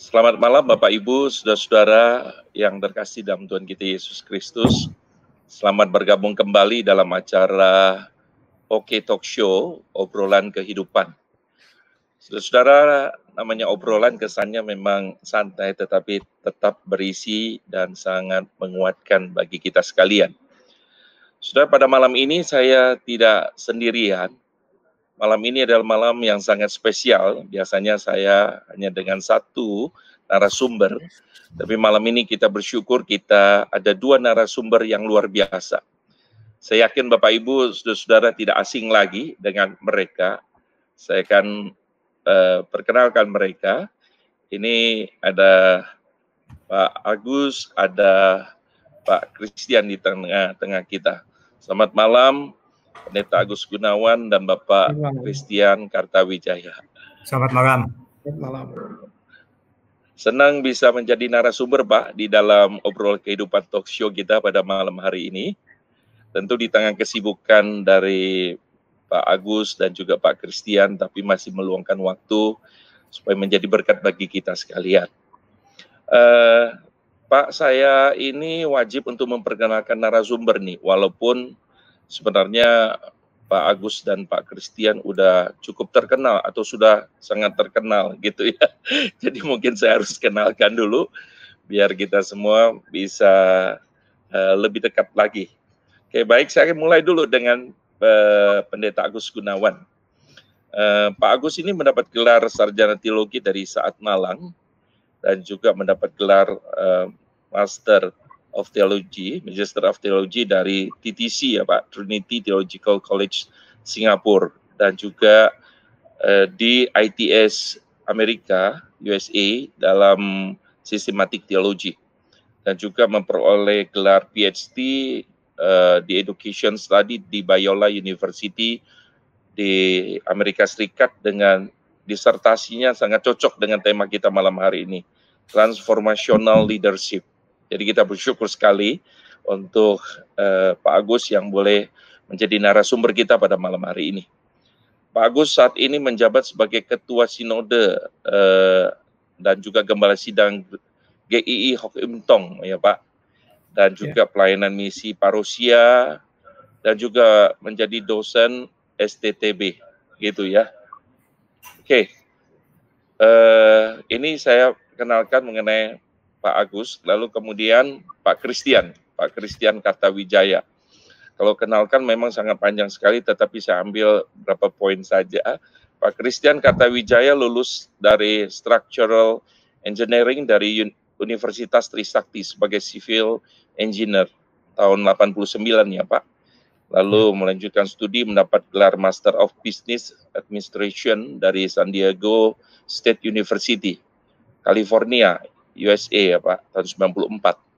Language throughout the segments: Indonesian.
Selamat malam Bapak Ibu, saudara-saudara yang terkasih dalam Tuhan kita Yesus Kristus. Selamat bergabung kembali dalam acara OK Talk Show, obrolan kehidupan. Saudara-saudara, namanya obrolan kesannya memang santai tetapi tetap berisi dan sangat menguatkan bagi kita sekalian. Saudara, pada malam ini saya tidak sendirian, malam ini adalah malam yang sangat spesial. Biasanya saya hanya dengan satu narasumber, tapi malam ini kita bersyukur kita ada dua narasumber yang luar biasa. Saya yakin Bapak Ibu, saudara-saudara tidak asing lagi dengan mereka. Saya akan uh, perkenalkan mereka. Ini ada Pak Agus, ada Pak Christian di tengah-tengah kita. Selamat malam, Pendeta Agus Gunawan dan Bapak Christian Kartawijaya. Selamat malam. Selamat malam. Senang bisa menjadi narasumber Pak di dalam obrol kehidupan talk show kita pada malam hari ini. Tentu di tengah kesibukan dari Pak Agus dan juga Pak Christian, tapi masih meluangkan waktu supaya menjadi berkat bagi kita sekalian. Uh, Pak, saya ini wajib untuk memperkenalkan narasumber nih, walaupun sebenarnya Pak Agus dan Pak Christian udah cukup terkenal atau sudah sangat terkenal gitu ya. Jadi mungkin saya harus kenalkan dulu biar kita semua bisa uh, lebih dekat lagi. Oke, baik saya mulai dulu dengan uh, Pendeta Agus Gunawan. Uh, Pak Agus ini mendapat gelar sarjana teologi dari Saat Malang dan juga mendapat gelar uh, Master of Theology, Magister of Theology dari TTC ya Pak, Trinity Theological College Singapura dan juga uh, di ITS Amerika USA dalam Systematic Theology dan juga memperoleh gelar PhD uh, eh, di Education Study di Biola University di Amerika Serikat dengan disertasinya sangat cocok dengan tema kita malam hari ini, Transformational Leadership jadi kita bersyukur sekali untuk uh, Pak Agus yang boleh menjadi narasumber kita pada malam hari ini. Pak Agus saat ini menjabat sebagai Ketua Sinode uh, dan juga Gembala Sidang GII Hokim Tong, ya Pak. Dan juga ya. pelayanan misi parusia dan juga menjadi dosen STTB, gitu ya. Oke, okay. uh, eh, ini saya kenalkan mengenai Pak Agus, lalu kemudian Pak Christian, Pak Christian Kartawijaya. Kalau kenalkan memang sangat panjang sekali, tetapi saya ambil beberapa poin saja. Pak Christian Kartawijaya lulus dari Structural Engineering dari Universitas Trisakti sebagai Civil Engineer tahun 89 ya Pak. Lalu hmm. melanjutkan studi mendapat gelar Master of Business Administration dari San Diego State University, California USA ya Pak tahun 94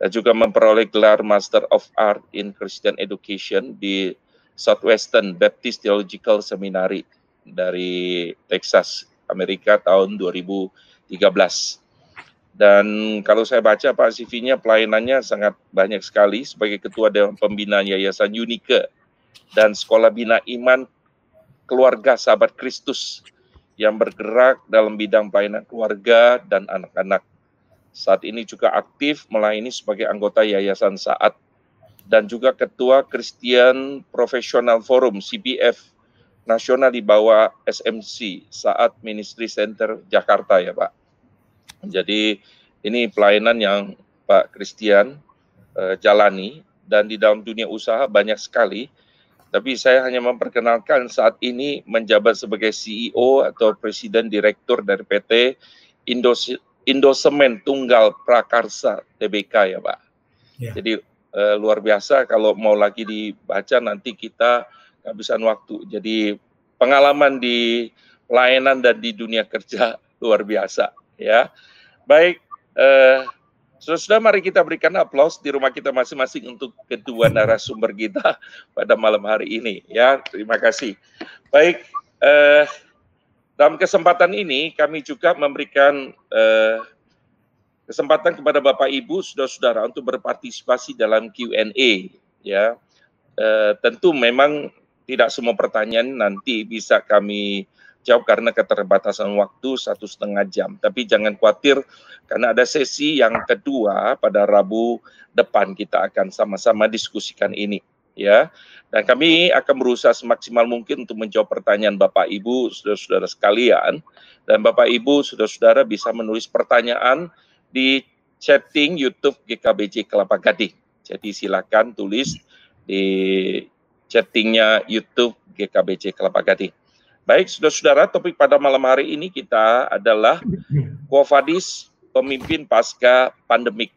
dan juga memperoleh gelar Master of Art in Christian Education di Southwestern Baptist Theological Seminary dari Texas, Amerika tahun 2013. Dan kalau saya baca Pak CV-nya pelayanannya sangat banyak sekali sebagai ketua Dewan Pembina Yayasan Unike dan Sekolah Bina Iman Keluarga Sahabat Kristus yang bergerak dalam bidang pelayanan keluarga dan anak-anak saat ini juga aktif melayani sebagai anggota Yayasan Saat dan juga Ketua Christian Professional Forum CPF nasional di bawah SMC Saat Ministry Center Jakarta ya Pak. Jadi ini pelayanan yang Pak Christian uh, jalani dan di dalam dunia usaha banyak sekali. Tapi saya hanya memperkenalkan saat ini menjabat sebagai CEO atau Presiden Direktur dari PT Indonesia Indosemen Tunggal Prakarsa TBK ya Pak. Ya. Jadi uh, luar biasa kalau mau lagi dibaca nanti kita kehabisan waktu. Jadi pengalaman di pelayanan dan di dunia kerja luar biasa ya. Baik, uh, sudah mari kita berikan aplaus di rumah kita masing-masing untuk kedua narasumber kita pada malam hari ini ya. Terima kasih. Baik, uh, dalam kesempatan ini kami juga memberikan eh, kesempatan kepada Bapak Ibu saudara-saudara untuk berpartisipasi dalam Q&A ya. Eh, tentu memang tidak semua pertanyaan nanti bisa kami jawab karena keterbatasan waktu satu setengah jam. Tapi jangan khawatir karena ada sesi yang kedua pada Rabu depan kita akan sama-sama diskusikan ini ya. Dan kami akan berusaha semaksimal mungkin untuk menjawab pertanyaan Bapak Ibu, saudara-saudara sekalian. Dan Bapak Ibu, saudara-saudara bisa menulis pertanyaan di chatting YouTube GKBJ Kelapa Gading. Jadi silakan tulis di chattingnya YouTube GKBJ Kelapa Gading. Baik, saudara-saudara, topik pada malam hari ini kita adalah Kofadis pemimpin pasca pandemik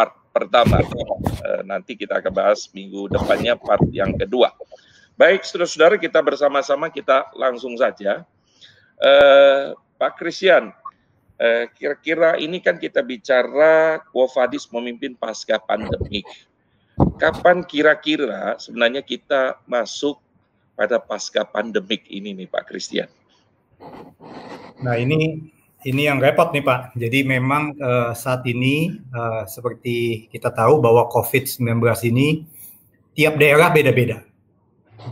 part pertama. E, nanti kita akan bahas minggu depannya part yang kedua. Baik, saudara-saudara, kita bersama-sama kita langsung saja. E, Pak Christian, e, kira-kira ini kan kita bicara Kofadis memimpin pasca pandemik. Kapan kira-kira sebenarnya kita masuk pada pasca pandemik ini nih Pak Christian? Nah ini ini yang repot nih Pak. Jadi memang uh, saat ini uh, seperti kita tahu bahwa COVID-19 ini tiap daerah beda-beda.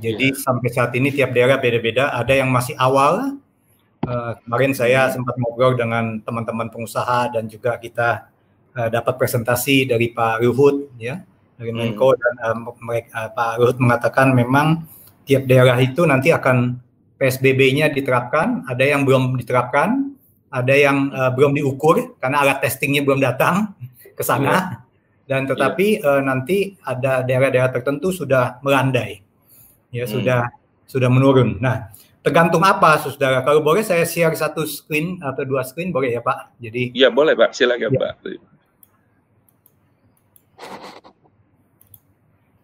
Jadi ya. sampai saat ini tiap daerah beda-beda. Ada yang masih awal. Uh, kemarin saya sempat ngobrol dengan teman-teman pengusaha dan juga kita uh, dapat presentasi dari Pak Ruhut ya dari Menko hmm. dan uh, mereka, uh, Pak Ruhut mengatakan memang tiap daerah itu nanti akan PSBB-nya diterapkan, ada yang belum diterapkan, ada yang uh, belum diukur karena alat testingnya belum datang ke sana, yeah. dan tetapi yeah. uh, nanti ada daerah-daerah tertentu sudah melandai, ya hmm. sudah sudah menurun. Nah, tergantung apa, saudara. Kalau boleh saya share satu screen atau dua screen boleh ya Pak? Jadi. Iya boleh Pak, silakan ya. Pak.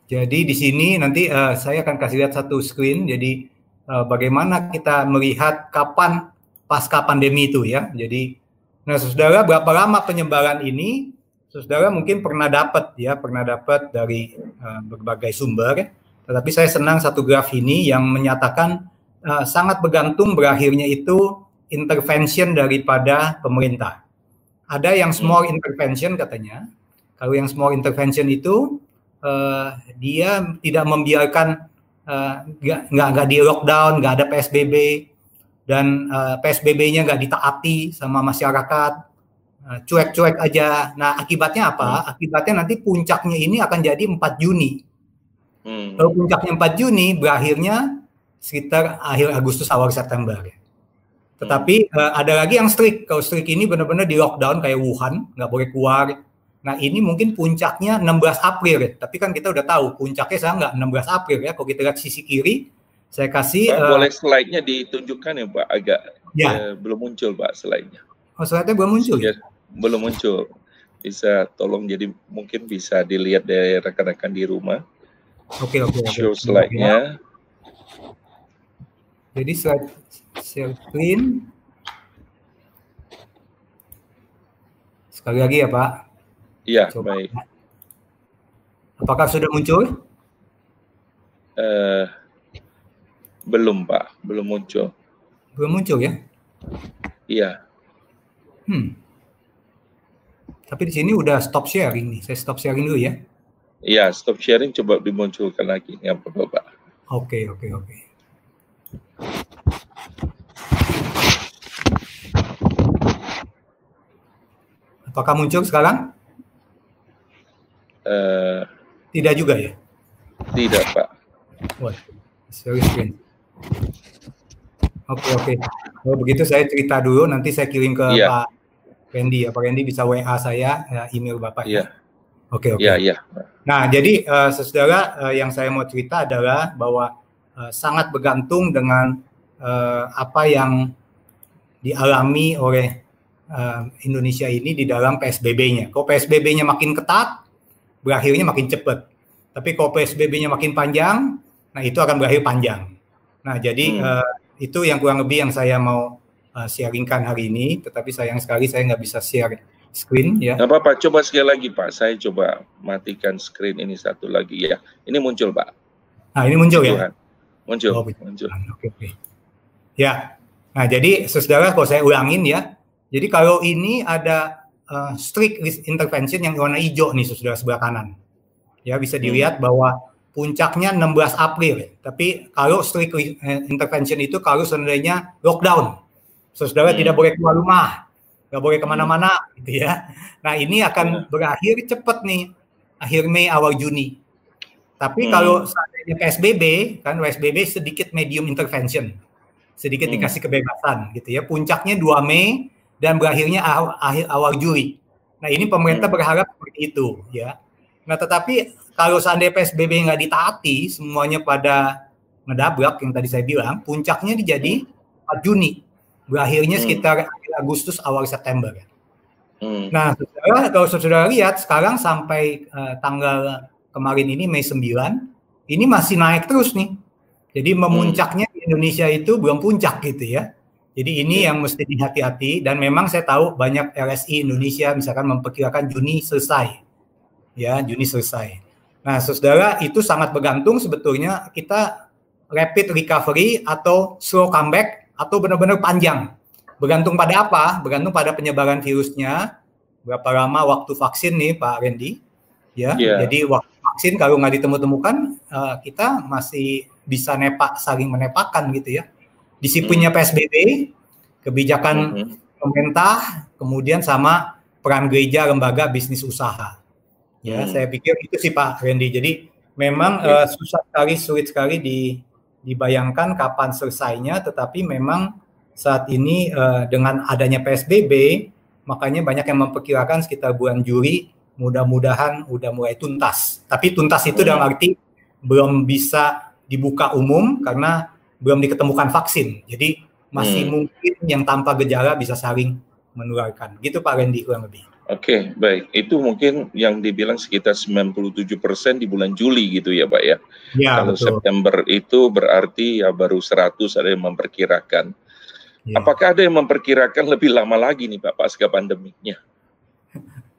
Jadi di sini nanti uh, saya akan kasih lihat satu screen. Jadi uh, bagaimana kita melihat kapan pasca pandemi itu ya. Jadi, nah saudara berapa lama penyebaran ini? Saudara mungkin pernah dapat ya, pernah dapat dari uh, berbagai sumber. Tetapi saya senang satu graf ini yang menyatakan uh, sangat bergantung berakhirnya itu intervention daripada pemerintah. Ada yang small intervention katanya. Kalau yang small intervention itu uh, dia tidak membiarkan uh, nggak nggak di lockdown, nggak ada PSBB dan uh, PSBB-nya nggak ditaati sama masyarakat, uh, cuek-cuek aja. Nah akibatnya apa? Hmm. Akibatnya nanti puncaknya ini akan jadi 4 Juni. Hmm. Kalau puncaknya 4 Juni, berakhirnya sekitar akhir Agustus awal September. Tetapi hmm. uh, ada lagi yang strict. Kalau strict ini benar-benar di lockdown kayak Wuhan, nggak boleh keluar, Nah ini mungkin puncaknya 16 April ya. Tapi kan kita udah tahu puncaknya saya nggak 16 April ya. Kalau kita lihat sisi kiri, saya kasih. Pak, uh, boleh slide-nya ditunjukkan ya Pak? Agak ya. uh, belum muncul Pak slide-nya. Oh slide-nya belum muncul ya? Belum muncul. Bisa tolong jadi mungkin bisa dilihat dari rekan-rekan di rumah. Oke oke. Show slide-nya. Jadi slide share screen. Sekali lagi ya Pak. Iya, Coba. baik. Apakah sudah muncul? Uh, belum, Pak. Belum muncul. Belum muncul ya? Iya. Hmm. Tapi di sini udah stop sharing nih. Saya stop sharing dulu ya. Iya, stop sharing coba dimunculkan lagi. Ya, Bapak. Oke, oke, oke. Apakah muncul sekarang? Uh, tidak juga ya? Tidak, Pak. Wah, sorry screen. Oke, oke. Kalau begitu saya cerita dulu, nanti saya kirim ke yeah. Pak Randy ya. Pak Randy bisa WA saya, ya, email Bapak. Iya. Yeah. Oke, oke. Iya, iya. Nah, jadi uh, saudara uh, yang saya mau cerita adalah bahwa uh, sangat bergantung dengan uh, apa yang dialami oleh uh, Indonesia ini di dalam PSBB-nya. Kalau PSBB-nya makin ketat, berakhirnya makin cepat. Tapi kalau PSBB-nya makin panjang, nah itu akan berakhir panjang. Nah, jadi hmm. uh, itu yang kurang lebih yang saya mau uh, sharingkan hari ini. Tetapi sayang sekali saya nggak bisa share screen ya. Nggak apa-apa, coba sekali lagi Pak. Saya coba matikan screen ini satu lagi ya. Ini muncul Pak. Nah, ini muncul ya? Muncul. Oh, muncul. Oke, oke. Ya. Nah, jadi saudara kalau saya ulangin ya. Jadi kalau ini ada uh, strict intervention yang warna hijau nih sudah sebelah kanan. Ya bisa hmm. dilihat hmm. bahwa puncaknya 16 April. Tapi kalau strict intervention itu kalau seandainya lockdown, saudara hmm. tidak boleh keluar rumah, nggak boleh ke mana-mana, gitu ya. Nah ini akan hmm. berakhir cepat nih, akhir Mei awal Juni. Tapi hmm. kalau seandainya PSBB, kan PSBB sedikit medium intervention, sedikit hmm. dikasih kebebasan, gitu ya. Puncaknya 2 Mei dan berakhirnya akhir awal Juli. Nah ini pemerintah hmm. berharap seperti itu, ya. Nah tetapi kalau seandainya PSBB nggak ditaati, semuanya pada ngedabrak yang tadi saya bilang, puncaknya dijadi 4 Juni, berakhirnya hmm. sekitar akhir Agustus awal September. Hmm. Nah, saudara, kalau saudara lihat sekarang sampai uh, tanggal kemarin ini Mei 9, ini masih naik terus nih. Jadi memuncaknya hmm. di Indonesia itu belum puncak gitu ya. Jadi ini yang mesti dihati-hati dan memang saya tahu banyak LSI Indonesia misalkan memperkirakan Juni selesai. Ya, Juni selesai. Nah, saudara, itu sangat bergantung sebetulnya kita rapid recovery atau slow comeback atau benar-benar panjang. Bergantung pada apa? Bergantung pada penyebaran virusnya, berapa lama waktu vaksin nih Pak Randy. Ya, yeah. jadi waktu vaksin kalau nggak ditemu-temukan, uh, kita masih bisa nepak saling menepakkan gitu ya. Disiplinnya hmm. PSBB, kebijakan hmm. pemerintah, kemudian sama peran gereja, lembaga, bisnis usaha. Ya, hmm. saya pikir itu sih Pak Randy. Jadi memang uh, susah sekali, sulit sekali di, dibayangkan kapan selesainya, tetapi memang saat ini uh, dengan adanya PSBB, makanya banyak yang memperkirakan sekitar bulan Juli, mudah-mudahan udah mulai tuntas. Tapi tuntas itu hmm. dalam arti belum bisa dibuka umum karena belum diketemukan vaksin. Jadi masih hmm. mungkin yang tanpa gejala bisa saling menularkan. Gitu Pak Randy kurang lebih. Oke, okay, baik. Itu mungkin yang dibilang sekitar 97 persen di bulan Juli gitu ya, Pak ya. ya Kalau betul. September itu berarti ya baru 100 ada yang memperkirakan. Ya. Apakah ada yang memperkirakan lebih lama lagi nih Pak pasca pandeminya?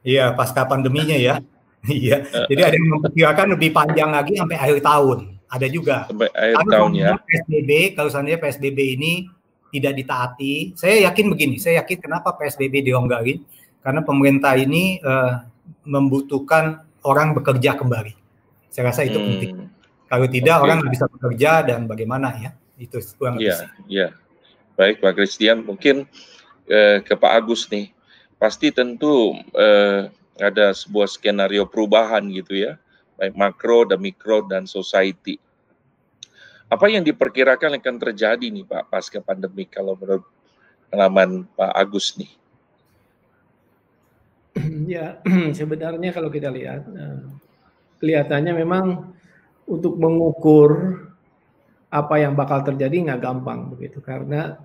Iya, pasca pandeminya ya. Iya. Jadi ada yang memperkirakan lebih panjang lagi sampai akhir tahun. Ada juga. Sampai akhir tahun ya. PSBB, kalau seandainya PSBB ini tidak ditaati, saya yakin begini, saya yakin kenapa PSBB dilonggarin karena pemerintah ini uh, membutuhkan orang bekerja kembali. Saya rasa itu hmm. penting. Kalau tidak okay. orang nggak bisa bekerja dan bagaimana ya? Itu kurang lebih. Iya, iya. Baik Pak Christian, mungkin uh, ke Pak Agus nih. Pasti tentu uh, ada sebuah skenario perubahan gitu ya, baik makro dan mikro dan society. Apa yang diperkirakan akan terjadi nih Pak pasca pandemi kalau menurut pengalaman Pak Agus nih? Ya, sebenarnya kalau kita lihat, eh, kelihatannya memang untuk mengukur apa yang bakal terjadi nggak gampang begitu karena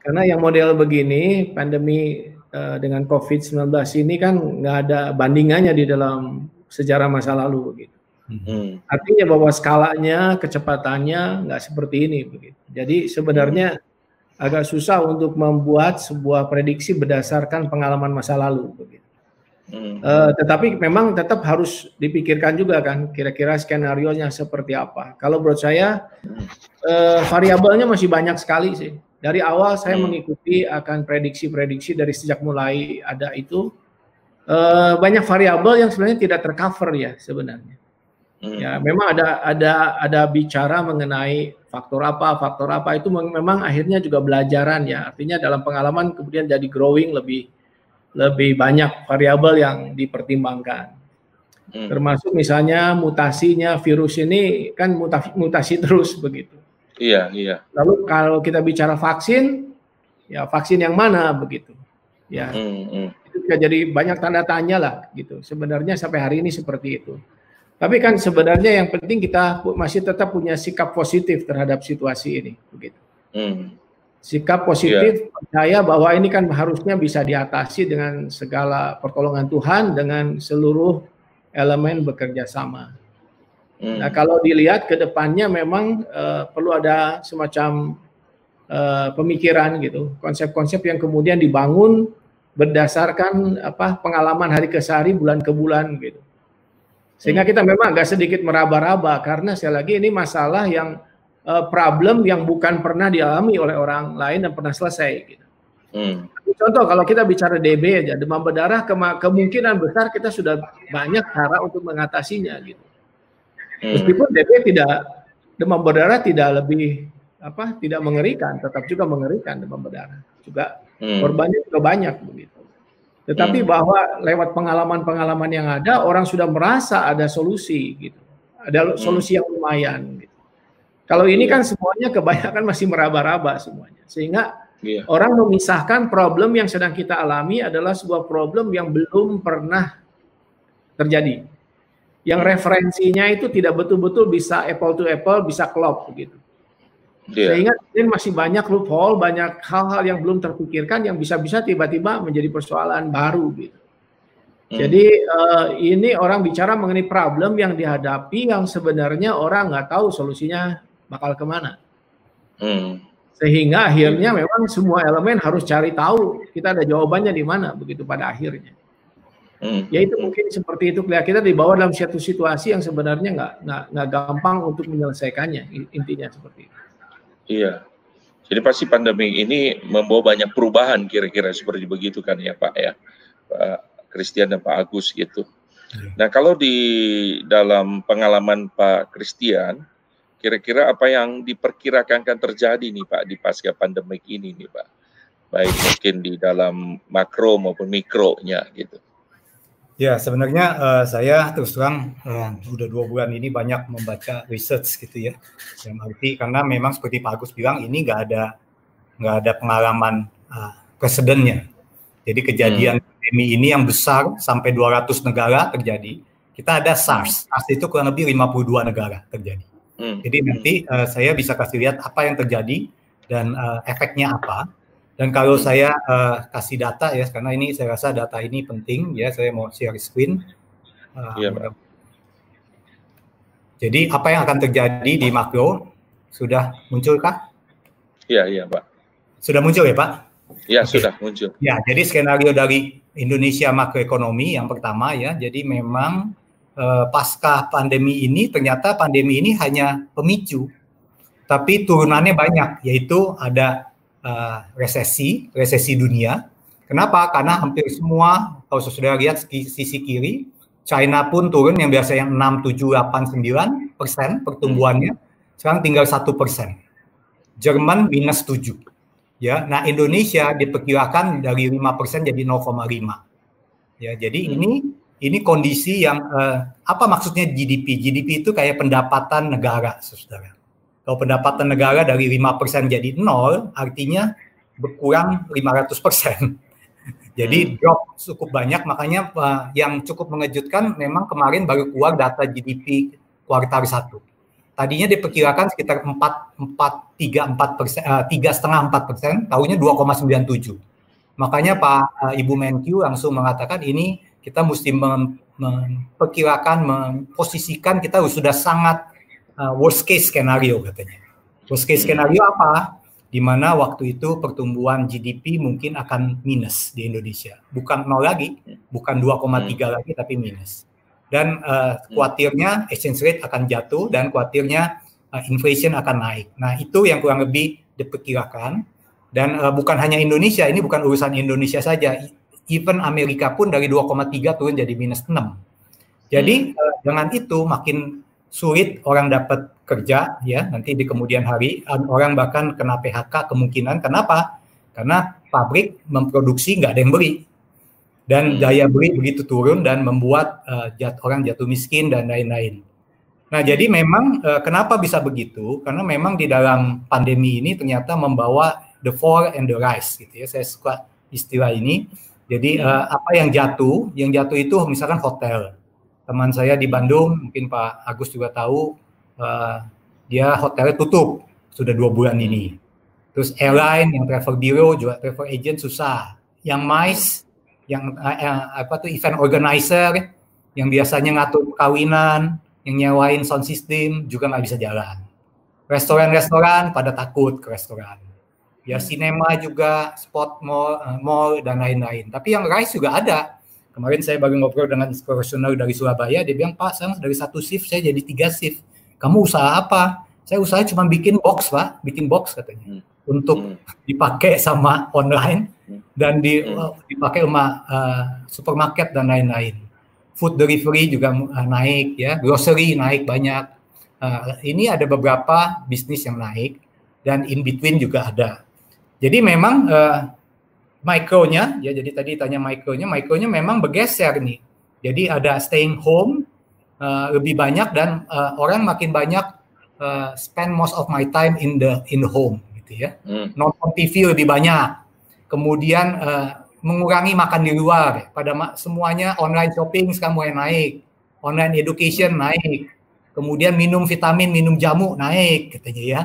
karena yang model begini pandemi uh, dengan COVID-19 ini kan nggak ada bandingannya di dalam sejarah masa lalu begitu. Hmm. Artinya bahwa skalanya, kecepatannya nggak seperti ini begitu. Jadi sebenarnya agak susah untuk membuat sebuah prediksi berdasarkan pengalaman masa lalu begitu. Hmm. Uh, tetapi memang tetap harus dipikirkan juga kan kira-kira skenario nya seperti apa. Kalau menurut saya uh, variabelnya masih banyak sekali sih. Dari awal saya hmm. mengikuti akan prediksi-prediksi dari sejak mulai ada itu uh, banyak variabel yang sebenarnya tidak tercover ya sebenarnya. Hmm. Ya, memang ada ada ada bicara mengenai faktor apa, faktor apa itu memang akhirnya juga belajaran ya. Artinya dalam pengalaman kemudian jadi growing lebih lebih banyak variabel yang dipertimbangkan. Hmm. Termasuk misalnya mutasinya virus ini kan mutasi, mutasi terus begitu. Iya, iya. Lalu kalau kita bicara vaksin, ya vaksin yang mana begitu. Ya. Hmm, hmm. Itu juga jadi banyak tanda tanya lah gitu. Sebenarnya sampai hari ini seperti itu. Tapi kan sebenarnya yang penting kita masih tetap punya sikap positif terhadap situasi ini, begitu. Hmm. Sikap positif yeah. percaya bahwa ini kan harusnya bisa diatasi dengan segala pertolongan Tuhan dengan seluruh elemen bekerja sama. Hmm. Nah kalau dilihat ke depannya memang uh, perlu ada semacam uh, pemikiran gitu, konsep-konsep yang kemudian dibangun berdasarkan apa pengalaman hari ke hari, bulan ke bulan gitu. Sehingga kita memang agak sedikit meraba-raba karena sekali lagi ini masalah yang uh, problem yang bukan pernah dialami oleh orang lain dan pernah selesai. Gitu. Hmm. Contoh kalau kita bicara DB aja demam berdarah ke kemungkinan besar kita sudah banyak cara untuk mengatasinya gitu. Hmm. Meskipun DB tidak demam berdarah tidak lebih apa tidak mengerikan, tetap juga mengerikan demam berdarah. Juga hmm. korbannya juga banyak begitu. Tetapi hmm. bahwa lewat pengalaman-pengalaman yang ada orang sudah merasa ada solusi gitu. Ada hmm. solusi yang lumayan gitu. Kalau ini kan semuanya kebanyakan masih meraba-raba semuanya. Sehingga yeah. orang memisahkan problem yang sedang kita alami adalah sebuah problem yang belum pernah terjadi. Yang referensinya itu tidak betul-betul bisa apple to apple, bisa klop begitu. Yeah. Sehingga ini masih banyak loophole, banyak hal-hal yang belum terpikirkan yang bisa-bisa tiba-tiba menjadi persoalan baru gitu. Hmm. Jadi uh, ini orang bicara mengenai problem yang dihadapi yang sebenarnya orang nggak tahu solusinya bakal ke mana. Hmm. Sehingga akhirnya memang semua elemen harus cari tahu kita ada jawabannya di mana begitu pada akhirnya. Hmm. Ya itu mungkin seperti itu kita dibawa dalam satu situasi yang sebenarnya nggak nggak gampang untuk menyelesaikannya intinya seperti itu. Iya. Jadi pasti pandemi ini membawa banyak perubahan kira-kira seperti begitu kan ya Pak ya. Pak Christian dan Pak Agus gitu. Iya. Nah, kalau di dalam pengalaman Pak Christian, kira-kira apa yang diperkirakan akan terjadi nih Pak di pasca pandemik ini nih Pak? Baik mungkin di dalam makro maupun mikronya gitu. Ya, sebenarnya uh, saya terus terang uh, udah dua bulan ini banyak membaca research gitu ya. Yang arti karena memang seperti Pak Agus bilang ini nggak ada nggak ada pengalaman uh, presidennya. Jadi kejadian hmm. pandemi ini yang besar sampai 200 negara terjadi. Kita ada SARS. SARS itu kurang lebih 52 negara terjadi. Hmm. Jadi nanti uh, saya bisa kasih lihat apa yang terjadi dan uh, efeknya apa. Dan kalau saya uh, kasih data ya, karena ini saya rasa data ini penting ya, saya mau share screen. Uh, iya. Jadi apa yang akan terjadi di makro sudah munculkah? Iya, iya, Pak. Sudah muncul ya, Pak? Iya, okay. sudah muncul. Ya, jadi skenario dari Indonesia makroekonomi yang pertama ya, jadi memang uh, pasca pandemi ini ternyata pandemi ini hanya pemicu, tapi turunannya banyak, yaitu ada uh, resesi, resesi dunia. Kenapa? Karena hampir semua, kalau sudah lihat sisi kiri, China pun turun yang biasanya 6, 7, 8, 9 persen pertumbuhannya, sekarang tinggal satu persen. Jerman minus 7. Ya, nah Indonesia diperkirakan dari 5 persen jadi 0,5. Ya, jadi hmm. ini ini kondisi yang uh, apa maksudnya GDP? GDP itu kayak pendapatan negara, saudara. Kalau pendapatan negara dari 5% jadi nol, artinya berkurang 500%. Jadi hmm. drop cukup banyak, makanya uh, yang cukup mengejutkan memang kemarin baru keluar data GDP kuartal 1. Tadinya diperkirakan sekitar 4, 4 3, 4 persen, uh, 3 setengah 4 persen, tahunya 2,97. Makanya Pak uh, Ibu Menkyu langsung mengatakan ini kita mesti memperkirakan, memposisikan kita sudah sangat uh, worst case skenario katanya. Worst case skenario apa? Di mana waktu itu pertumbuhan GDP mungkin akan minus di Indonesia. Bukan nol lagi, bukan 2,3 hmm. lagi tapi minus. Dan uh, khawatirnya exchange rate akan jatuh dan khawatirnya uh, inflation akan naik. Nah, itu yang kurang lebih diperkirakan. Dan uh, bukan hanya Indonesia, ini bukan urusan Indonesia saja. Even Amerika pun dari 2,3 turun jadi minus 6. Jadi hmm. uh, dengan itu makin sulit orang dapat kerja ya nanti di kemudian hari orang bahkan kena PHK kemungkinan. Kenapa? Karena pabrik memproduksi nggak ada yang beli. Dan hmm. daya beli begitu turun dan membuat uh, jat, orang jatuh miskin dan lain-lain. Nah jadi memang uh, kenapa bisa begitu? Karena memang di dalam pandemi ini ternyata membawa the fall and the rise gitu ya. Saya suka istilah ini. Jadi uh, apa yang jatuh yang jatuh itu misalkan hotel teman saya di Bandung, mungkin Pak Agus juga tahu, uh, dia hotelnya tutup sudah dua bulan ini. Terus airline, yang travel bureau juga travel agent susah. Yang MICE, yang uh, apa tuh event organizer, yang biasanya ngatur kawinan, yang nyewain sound system juga nggak bisa jalan. Restoran-restoran pada takut ke restoran. Ya sinema juga, spot mall, uh, mall dan lain-lain. Tapi yang rice juga ada Kemarin saya baru ngobrol dengan profesional dari Surabaya, dia bilang, Pak, sekarang dari satu shift saya jadi tiga shift. Kamu usaha apa? Saya usaha cuma bikin box, Pak, bikin box katanya. Hmm. Untuk hmm. dipakai sama online hmm. dan di, hmm. uh, dipakai sama uh, supermarket dan lain-lain. Food delivery juga uh, naik, ya, grocery naik banyak. Uh, ini ada beberapa bisnis yang naik dan in between juga ada. Jadi memang uh, mikronya ya jadi tadi tanya mikronya, mikronya memang bergeser nih. Jadi ada staying home uh, lebih banyak dan uh, orang makin banyak uh, spend most of my time in the in the home gitu ya. Hmm. Nonton TV lebih banyak. Kemudian uh, mengurangi makan di luar. Pada semuanya online shopping sekarang mulai naik. Online education naik kemudian minum vitamin, minum jamu naik katanya ya.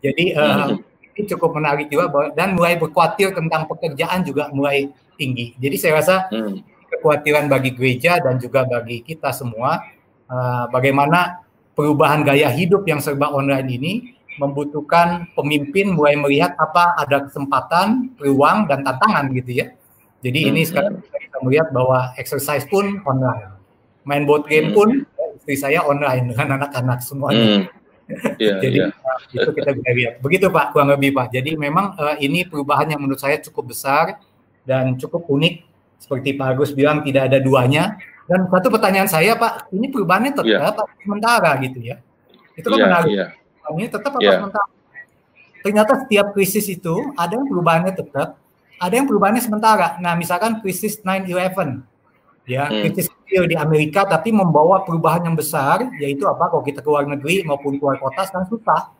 Jadi uh, ini cukup menarik juga dan mulai berkhawatir tentang pekerjaan juga mulai tinggi. Jadi saya rasa hmm. kekhawatiran bagi gereja dan juga bagi kita semua uh, bagaimana perubahan gaya hidup yang serba online ini membutuhkan pemimpin mulai melihat apa ada kesempatan, peluang dan tantangan gitu ya. Jadi ini sekarang kita melihat bahwa exercise pun online, main board game pun istri saya online dengan anak-anak semuanya. Hmm. Yeah, Jadi yeah. itu kita bisa lihat. Begitu Pak, kurang lebih Pak. Jadi memang uh, ini perubahan yang menurut saya cukup besar dan cukup unik. Seperti Pak Agus bilang tidak ada duanya. Dan satu pertanyaan saya Pak, ini perubahannya tetap yeah. sementara gitu ya? Itu kan yeah, menarik. Yeah. Ini tetap apa yeah. sementara? Ternyata setiap krisis itu ada yang perubahannya tetap, ada yang perubahannya sementara. Nah, misalkan krisis 9/11 ya hmm. krisis kecil di Amerika tapi membawa perubahan yang besar yaitu apa kalau kita keluar negeri maupun keluar kota sekarang susah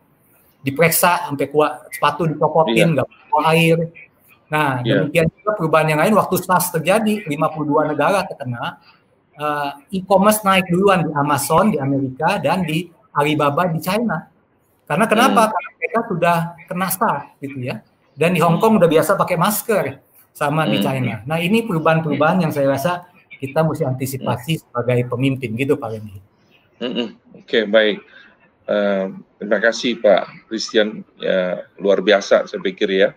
diperiksa sampai kuat sepatu dicopotin iya. nggak yeah. bawa air nah yeah. demikian juga perubahan yang lain waktu SARS terjadi 52 negara terkena uh, e-commerce naik duluan di Amazon di Amerika dan di Alibaba di China karena kenapa hmm. karena mereka sudah kena SARS gitu ya dan di Hong Kong udah biasa pakai masker sama hmm. di China nah ini perubahan-perubahan yang saya rasa kita mesti antisipasi hmm. sebagai pemimpin gitu Pak Lendi. Hmm, Oke okay, baik. Uh, terima kasih Pak Christian ya luar biasa saya pikir ya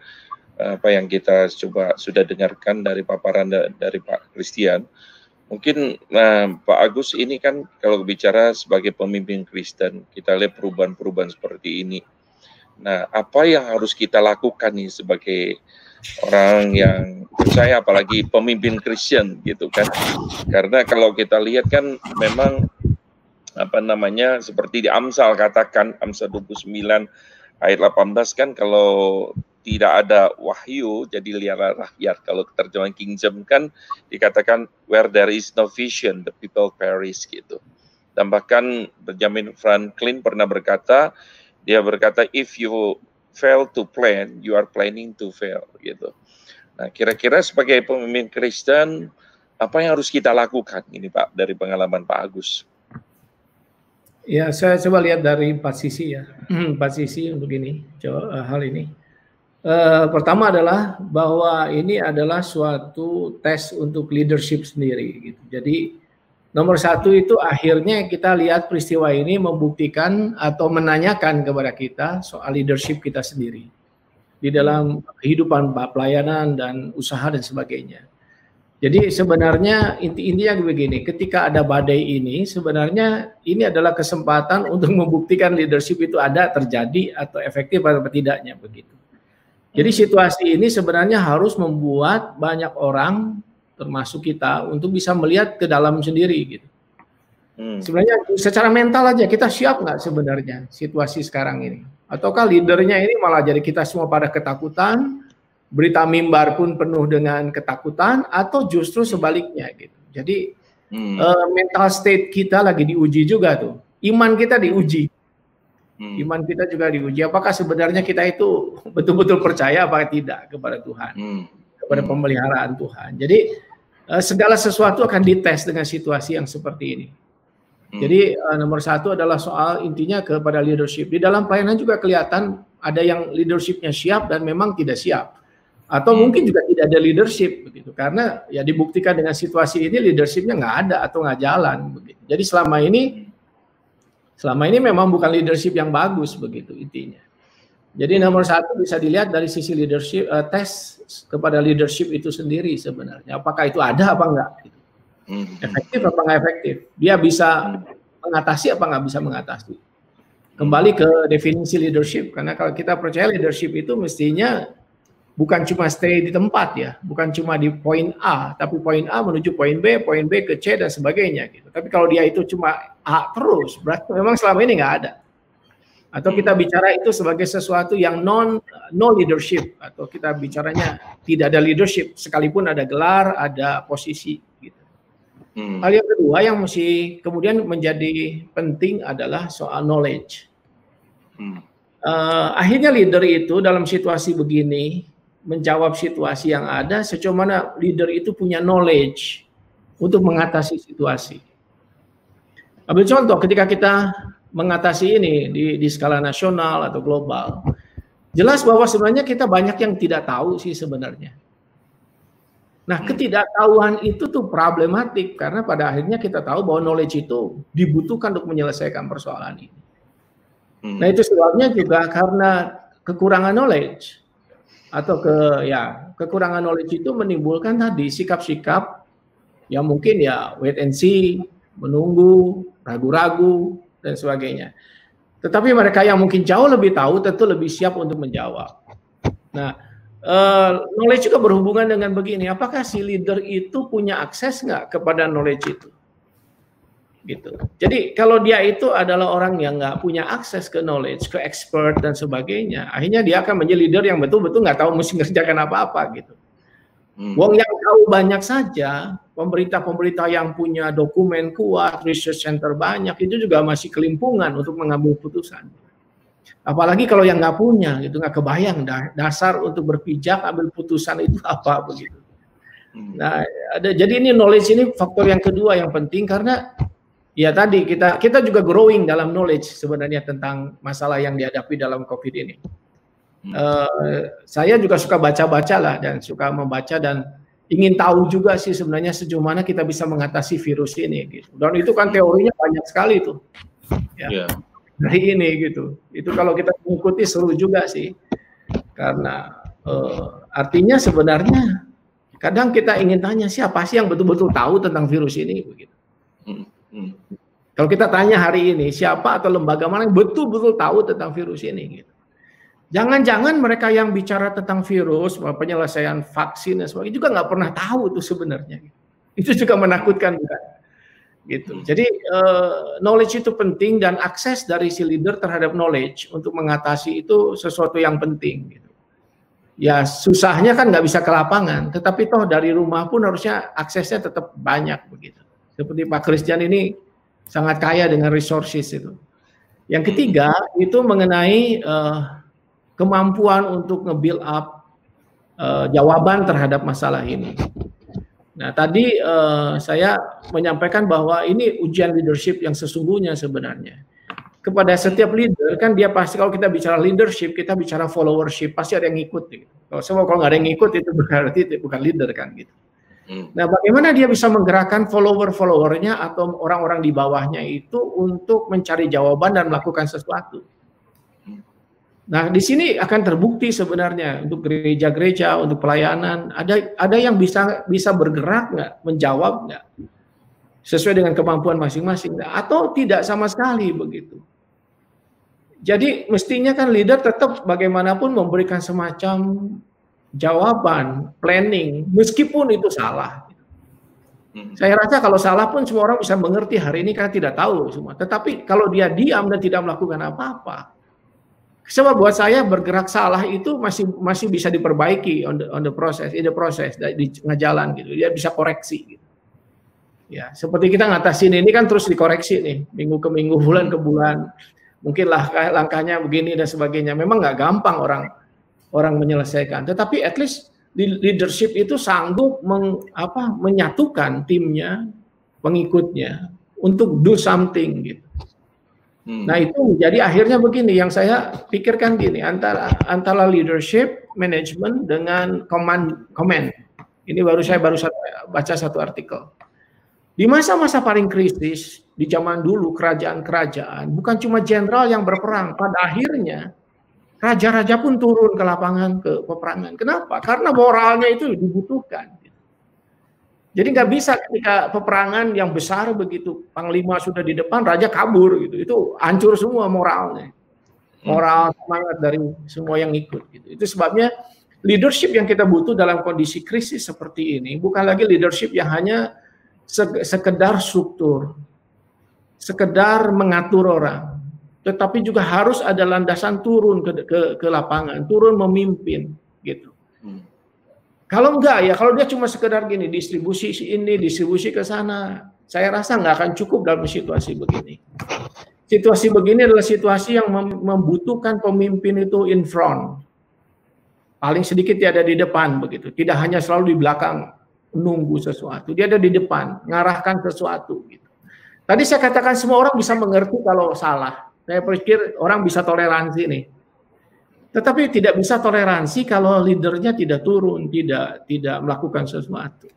apa yang kita coba sudah dengarkan dari paparan da dari Pak Christian. Mungkin uh, Pak Agus ini kan kalau bicara sebagai pemimpin Kristen kita lihat perubahan-perubahan seperti ini. Nah apa yang harus kita lakukan nih sebagai orang yang percaya apalagi pemimpin Kristen gitu kan. Karena kalau kita lihat kan memang apa namanya seperti di Amsal katakan Amsal 29 ayat 18 kan kalau tidak ada wahyu jadi liara rakyat. Kalau terjemahan King James kan dikatakan where there is no vision the people perish gitu. Dan bahkan Benjamin Franklin pernah berkata dia berkata if you fail to plan, you are planning to fail gitu. Nah, kira-kira sebagai pemimpin Kristen apa yang harus kita lakukan ini Pak dari pengalaman Pak Agus? Ya, saya coba lihat dari empat sisi ya. Empat sisi untuk ini, coba, uh, hal ini. Uh, pertama adalah bahwa ini adalah suatu tes untuk leadership sendiri gitu. Jadi Nomor satu itu akhirnya kita lihat peristiwa ini membuktikan atau menanyakan kepada kita soal leadership kita sendiri di dalam kehidupan pelayanan dan usaha dan sebagainya. Jadi sebenarnya inti-intinya begini, ketika ada badai ini sebenarnya ini adalah kesempatan untuk membuktikan leadership itu ada terjadi atau efektif atau tidaknya begitu. Jadi situasi ini sebenarnya harus membuat banyak orang termasuk kita untuk bisa melihat ke dalam sendiri gitu. Hmm. Sebenarnya secara mental aja kita siap nggak sebenarnya situasi sekarang ini? Ataukah leadernya ini malah jadi kita semua pada ketakutan, berita mimbar pun penuh dengan ketakutan, atau justru sebaliknya gitu. Jadi hmm. uh, mental state kita lagi diuji juga tuh, iman kita diuji, hmm. iman kita juga diuji. Apakah sebenarnya kita itu betul-betul percaya apa tidak kepada Tuhan, hmm. kepada hmm. pemeliharaan Tuhan? Jadi segala sesuatu akan dites dengan situasi yang seperti ini. Hmm. Jadi uh, nomor satu adalah soal intinya kepada leadership. Di dalam pelayanan juga kelihatan ada yang leadershipnya siap dan memang tidak siap. Atau hmm. mungkin juga tidak ada leadership begitu. Karena ya dibuktikan dengan situasi ini leadershipnya nggak ada atau nggak jalan begitu. Jadi selama ini selama ini memang bukan leadership yang bagus begitu intinya. Jadi nomor satu bisa dilihat dari sisi leadership uh, tes kepada leadership itu sendiri sebenarnya. Apakah itu ada apa enggak? Gitu. Efektif apa enggak efektif? Dia bisa mengatasi apa enggak bisa mengatasi? Kembali ke definisi leadership karena kalau kita percaya leadership itu mestinya bukan cuma stay di tempat ya, bukan cuma di poin A, tapi poin A menuju poin B, poin B ke C dan sebagainya gitu. Tapi kalau dia itu cuma A terus, berarti memang selama ini nggak ada. Atau kita bicara itu sebagai sesuatu yang non no leadership atau kita bicaranya tidak ada leadership sekalipun ada gelar, ada posisi gitu. Hmm. Hal yang kedua yang mesti kemudian menjadi penting adalah soal knowledge. Hmm. Uh, akhirnya leader itu dalam situasi begini menjawab situasi yang ada sejauh mana leader itu punya knowledge untuk mengatasi situasi. Ambil contoh ketika kita mengatasi ini di, di skala nasional atau global, jelas bahwa sebenarnya kita banyak yang tidak tahu sih sebenarnya. Nah, hmm. ketidaktahuan itu tuh problematik karena pada akhirnya kita tahu bahwa knowledge itu dibutuhkan untuk menyelesaikan persoalan ini. Hmm. Nah, itu sebabnya juga karena kekurangan knowledge atau ke ya kekurangan knowledge itu menimbulkan tadi sikap-sikap yang mungkin ya wait and see, menunggu, ragu-ragu dan sebagainya. Tetapi mereka yang mungkin jauh lebih tahu tentu lebih siap untuk menjawab. Nah, uh, knowledge juga berhubungan dengan begini, apakah si leader itu punya akses nggak kepada knowledge itu? gitu. Jadi kalau dia itu adalah orang yang nggak punya akses ke knowledge, ke expert dan sebagainya, akhirnya dia akan menjadi leader yang betul-betul nggak tahu mesti ngerjakan apa-apa gitu. Hmm. Wong yang tahu banyak saja, pemerintah-pemerintah yang punya dokumen kuat, research center banyak, itu juga masih kelimpungan untuk mengambil putusan. Apalagi kalau yang nggak punya, gitu nggak kebayang dasar untuk berpijak ambil putusan itu apa begitu. Hmm. Nah, ada jadi ini knowledge ini faktor yang kedua yang penting karena Ya tadi kita kita juga growing dalam knowledge sebenarnya tentang masalah yang dihadapi dalam COVID ini. Uh, saya juga suka baca-baca lah dan suka membaca dan ingin tahu juga sih sebenarnya sejauh mana kita bisa mengatasi virus ini gitu. Dan itu kan teorinya banyak sekali tuh. Ya. Yeah. Dari ini gitu. Itu kalau kita mengikuti seru juga sih. Karena uh, artinya sebenarnya kadang kita ingin tanya siapa sih yang betul-betul tahu tentang virus ini begitu. Hmm. Hmm. Kalau kita tanya hari ini siapa atau lembaga mana yang betul-betul tahu tentang virus ini gitu. Jangan-jangan mereka yang bicara tentang virus, penyelesaian vaksin dan sebagainya juga nggak pernah tahu itu sebenarnya. Itu juga menakutkan bukan? Gitu. Jadi uh, knowledge itu penting dan akses dari si leader terhadap knowledge untuk mengatasi itu sesuatu yang penting. Gitu. Ya susahnya kan nggak bisa ke lapangan, tetapi toh dari rumah pun harusnya aksesnya tetap banyak begitu. Seperti Pak Christian ini sangat kaya dengan resources itu. Yang ketiga itu mengenai uh, kemampuan untuk nge-build up uh, jawaban terhadap masalah ini. Nah, tadi uh, saya menyampaikan bahwa ini ujian leadership yang sesungguhnya sebenarnya. Kepada setiap leader kan dia pasti kalau kita bicara leadership, kita bicara followership, pasti ada yang ngikut gitu. Kalau semua kalau nggak ada yang ngikut itu berarti itu bukan leader kan gitu. Hmm. Nah, bagaimana dia bisa menggerakkan follower-followernya atau orang-orang di bawahnya itu untuk mencari jawaban dan melakukan sesuatu? Nah, di sini akan terbukti sebenarnya untuk gereja-gereja, untuk pelayanan, ada ada yang bisa bisa bergerak nggak, menjawab nggak, sesuai dengan kemampuan masing-masing, atau tidak sama sekali begitu. Jadi mestinya kan leader tetap bagaimanapun memberikan semacam jawaban, planning, meskipun itu salah. Hmm. Saya rasa kalau salah pun semua orang bisa mengerti hari ini karena tidak tahu semua. Tetapi kalau dia diam dan tidak melakukan apa-apa, sebab buat saya bergerak salah itu masih masih bisa diperbaiki on the on the process, in the process di ngajalan gitu. Dia bisa koreksi gitu. Ya, seperti kita ngatasin ini kan terus dikoreksi nih, minggu ke minggu, bulan ke bulan. Mungkin lah langkahnya begini dan sebagainya. Memang nggak gampang orang orang menyelesaikan. Tetapi at least leadership itu sanggup meng, apa, menyatukan timnya, pengikutnya untuk do something gitu. Hmm. Nah itu jadi akhirnya begini yang saya pikirkan gini antara antara leadership, management dengan command command. Ini baru saya baru satu, baca satu artikel. Di masa-masa paling kritis di zaman dulu kerajaan-kerajaan bukan cuma jenderal yang berperang, pada akhirnya Raja-raja pun turun ke lapangan ke peperangan. Kenapa? Karena moralnya itu dibutuhkan. Jadi nggak bisa ketika peperangan yang besar begitu, panglima sudah di depan, raja kabur gitu. Itu hancur semua moralnya. Moral semangat dari semua yang ikut gitu. Itu sebabnya leadership yang kita butuh dalam kondisi krisis seperti ini bukan lagi leadership yang hanya sekedar struktur, sekedar mengatur orang, tetapi juga harus ada landasan turun ke, ke, ke lapangan, turun memimpin gitu. Hmm. Kalau enggak ya, kalau dia cuma sekedar gini distribusi ini, distribusi ke sana, saya rasa nggak akan cukup dalam situasi begini. Situasi begini adalah situasi yang membutuhkan pemimpin itu in front. Paling sedikit dia ada di depan begitu, tidak hanya selalu di belakang nunggu sesuatu. Dia ada di depan, ngarahkan sesuatu gitu. Tadi saya katakan semua orang bisa mengerti kalau salah. Saya pikir orang bisa toleransi nih. Tetapi tidak bisa toleransi kalau leadernya tidak turun, tidak tidak melakukan sesuatu.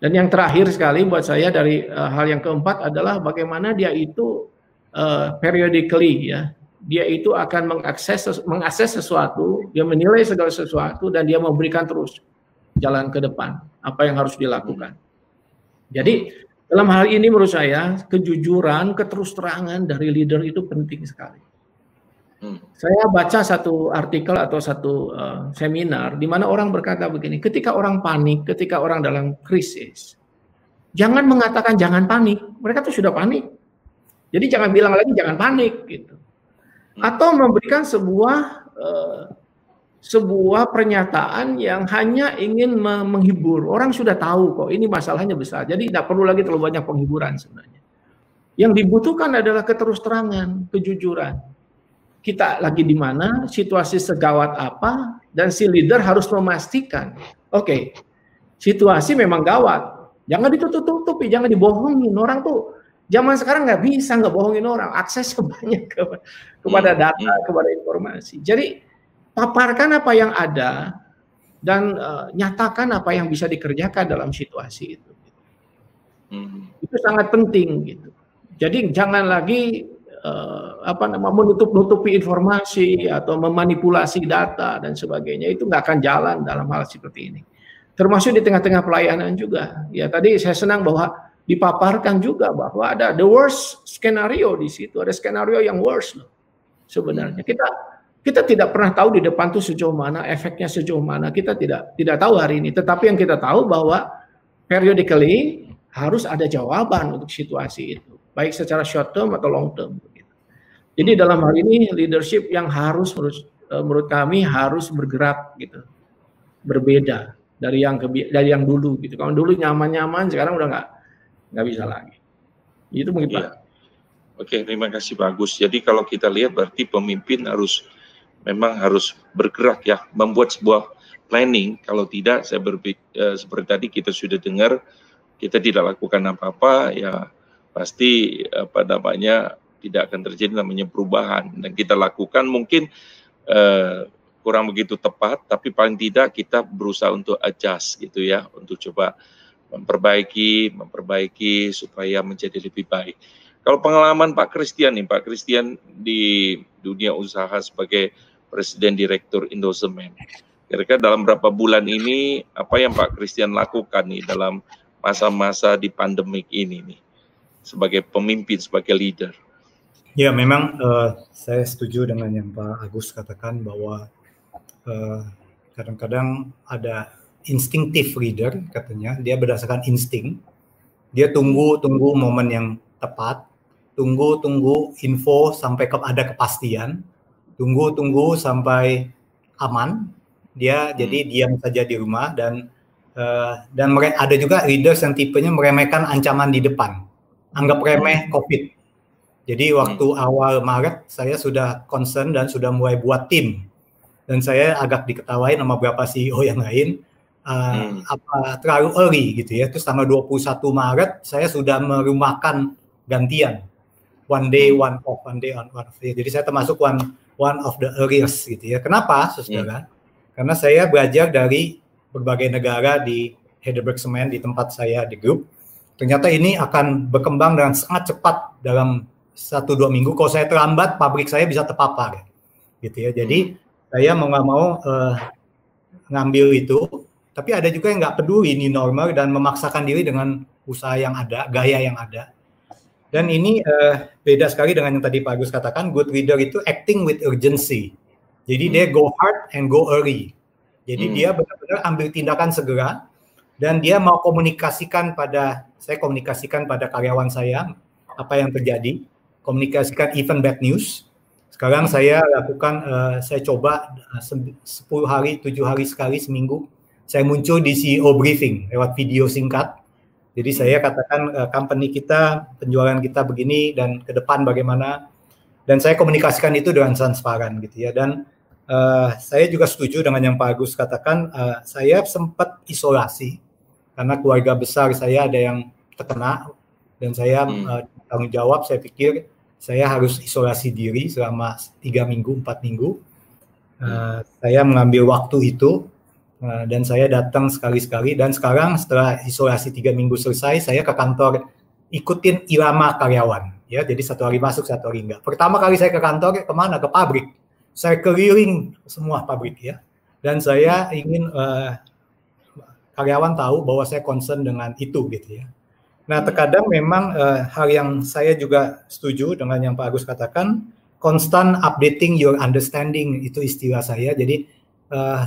Dan yang terakhir sekali buat saya dari uh, hal yang keempat adalah bagaimana dia itu uh, periodically ya, dia itu akan mengakses mengakses sesuatu, dia menilai segala sesuatu dan dia memberikan terus jalan ke depan, apa yang harus dilakukan. Jadi dalam hal ini menurut saya kejujuran, keterus terangan dari leader itu penting sekali. Hmm. Saya baca satu artikel atau satu uh, seminar di mana orang berkata begini, ketika orang panik, ketika orang dalam krisis, jangan mengatakan jangan panik, mereka tuh sudah panik. Jadi jangan bilang lagi jangan panik gitu. Hmm. Atau memberikan sebuah uh, sebuah pernyataan yang hanya ingin menghibur. Orang sudah tahu kok ini masalahnya besar. Jadi tidak perlu lagi terlalu banyak penghiburan sebenarnya. Yang dibutuhkan adalah keterus terangan, kejujuran. Kita lagi di mana, situasi segawat apa, dan si leader harus memastikan, oke, okay, situasi memang gawat. Jangan ditutup-tutupi, jangan dibohongin. Orang tuh zaman sekarang nggak bisa nggak bohongin orang, akses banyak kepada hmm, data, hmm. kepada informasi. Jadi paparkan apa yang ada dan uh, nyatakan apa yang bisa dikerjakan dalam situasi itu. Hmm. Itu sangat penting gitu. Jadi jangan lagi uh, apa nama menutup-nutupi informasi atau memanipulasi data dan sebagainya itu nggak akan jalan dalam hal seperti ini. Termasuk di tengah-tengah pelayanan juga. Ya tadi saya senang bahwa dipaparkan juga bahwa ada the worst skenario di situ, ada skenario yang worst loh. Sebenarnya kita kita tidak pernah tahu di depan tuh sejauh mana, efeknya sejauh mana. Kita tidak tidak tahu hari ini. Tetapi yang kita tahu bahwa periodically harus ada jawaban untuk situasi itu, baik secara short term atau long term. Jadi dalam hal ini leadership yang harus menurut, eh, menurut kami harus bergerak gitu, berbeda dari yang dari yang dulu gitu. Kalau dulu nyaman-nyaman, sekarang udah nggak nggak bisa lagi. Itu mungkin ya. Oke, terima kasih bagus. Jadi kalau kita lihat berarti pemimpin harus memang harus bergerak ya, membuat sebuah planning. Kalau tidak, saya berpikir eh, seperti tadi kita sudah dengar, kita tidak lakukan apa-apa, ya pasti apa namanya tidak akan terjadi namanya perubahan. Dan kita lakukan mungkin eh, kurang begitu tepat, tapi paling tidak kita berusaha untuk adjust gitu ya, untuk coba memperbaiki, memperbaiki supaya menjadi lebih baik. Kalau pengalaman Pak Christian nih, Pak Christian di dunia usaha sebagai Presiden Direktur Indosemen. Kira-kira dalam berapa bulan ini apa yang Pak Christian lakukan nih dalam masa-masa di pandemik ini nih sebagai pemimpin, sebagai leader? Ya, memang uh, saya setuju dengan yang Pak Agus katakan bahwa eh, kadang-kadang ada instinctive leader katanya, dia berdasarkan insting. Dia tunggu-tunggu momen yang tepat, tunggu-tunggu info sampai ke ada kepastian, tunggu-tunggu sampai aman. Dia hmm. jadi diam saja di rumah dan uh, dan ada juga leaders yang tipenya meremehkan ancaman di depan. Anggap remeh hmm. COVID. Jadi waktu hmm. awal Maret saya sudah concern dan sudah mulai buat tim. Dan saya agak diketawain sama beberapa CEO yang lain uh, hmm. apa terlalu early gitu ya. Terus tanggal 21 Maret saya sudah merumahkan gantian. One day, hmm. one off, one day, one off. Jadi saya termasuk one one of the earliest gitu ya. Kenapa, saudara? Hmm. Karena saya belajar dari berbagai negara di Heidelberg Cement di tempat saya di grup. Ternyata ini akan berkembang dengan sangat cepat dalam satu dua minggu. Kalau saya terlambat, pabrik saya bisa terpapar, gitu ya. Jadi hmm. saya mau nggak mau uh, ngambil itu. Tapi ada juga yang nggak peduli ini normal dan memaksakan diri dengan usaha yang ada, gaya yang ada. Dan ini uh, beda sekali dengan yang tadi Pak Agus katakan, good leader itu acting with urgency. Jadi hmm. dia go hard and go early. Jadi hmm. dia benar-benar ambil tindakan segera dan dia mau komunikasikan pada saya komunikasikan pada karyawan saya apa yang terjadi, komunikasikan event bad news. Sekarang saya lakukan uh, saya coba uh, 10 hari, 7 hari sekali seminggu saya muncul di CEO briefing lewat video singkat. Jadi saya katakan uh, company kita, penjualan kita begini dan ke depan bagaimana. Dan saya komunikasikan itu dengan transparan gitu ya. Dan uh, saya juga setuju dengan yang Pak Agus katakan. Uh, saya sempat isolasi karena keluarga besar saya ada yang terkena dan saya hmm. uh, tanggung jawab. Saya pikir saya harus isolasi diri selama tiga minggu, empat minggu. Uh, saya mengambil waktu itu Nah, dan saya datang sekali-sekali. Dan sekarang setelah isolasi tiga minggu selesai saya ke kantor ikutin irama karyawan. Ya jadi satu hari masuk satu hari enggak pertama kali saya ke kantor ke mana? Ke pabrik. Saya keliling semua pabrik ya. Dan saya ingin uh, karyawan tahu bahwa saya concern dengan itu gitu ya nah terkadang memang uh, hal yang saya juga setuju dengan yang Pak Agus katakan constant updating your understanding itu istilah saya jadi uh,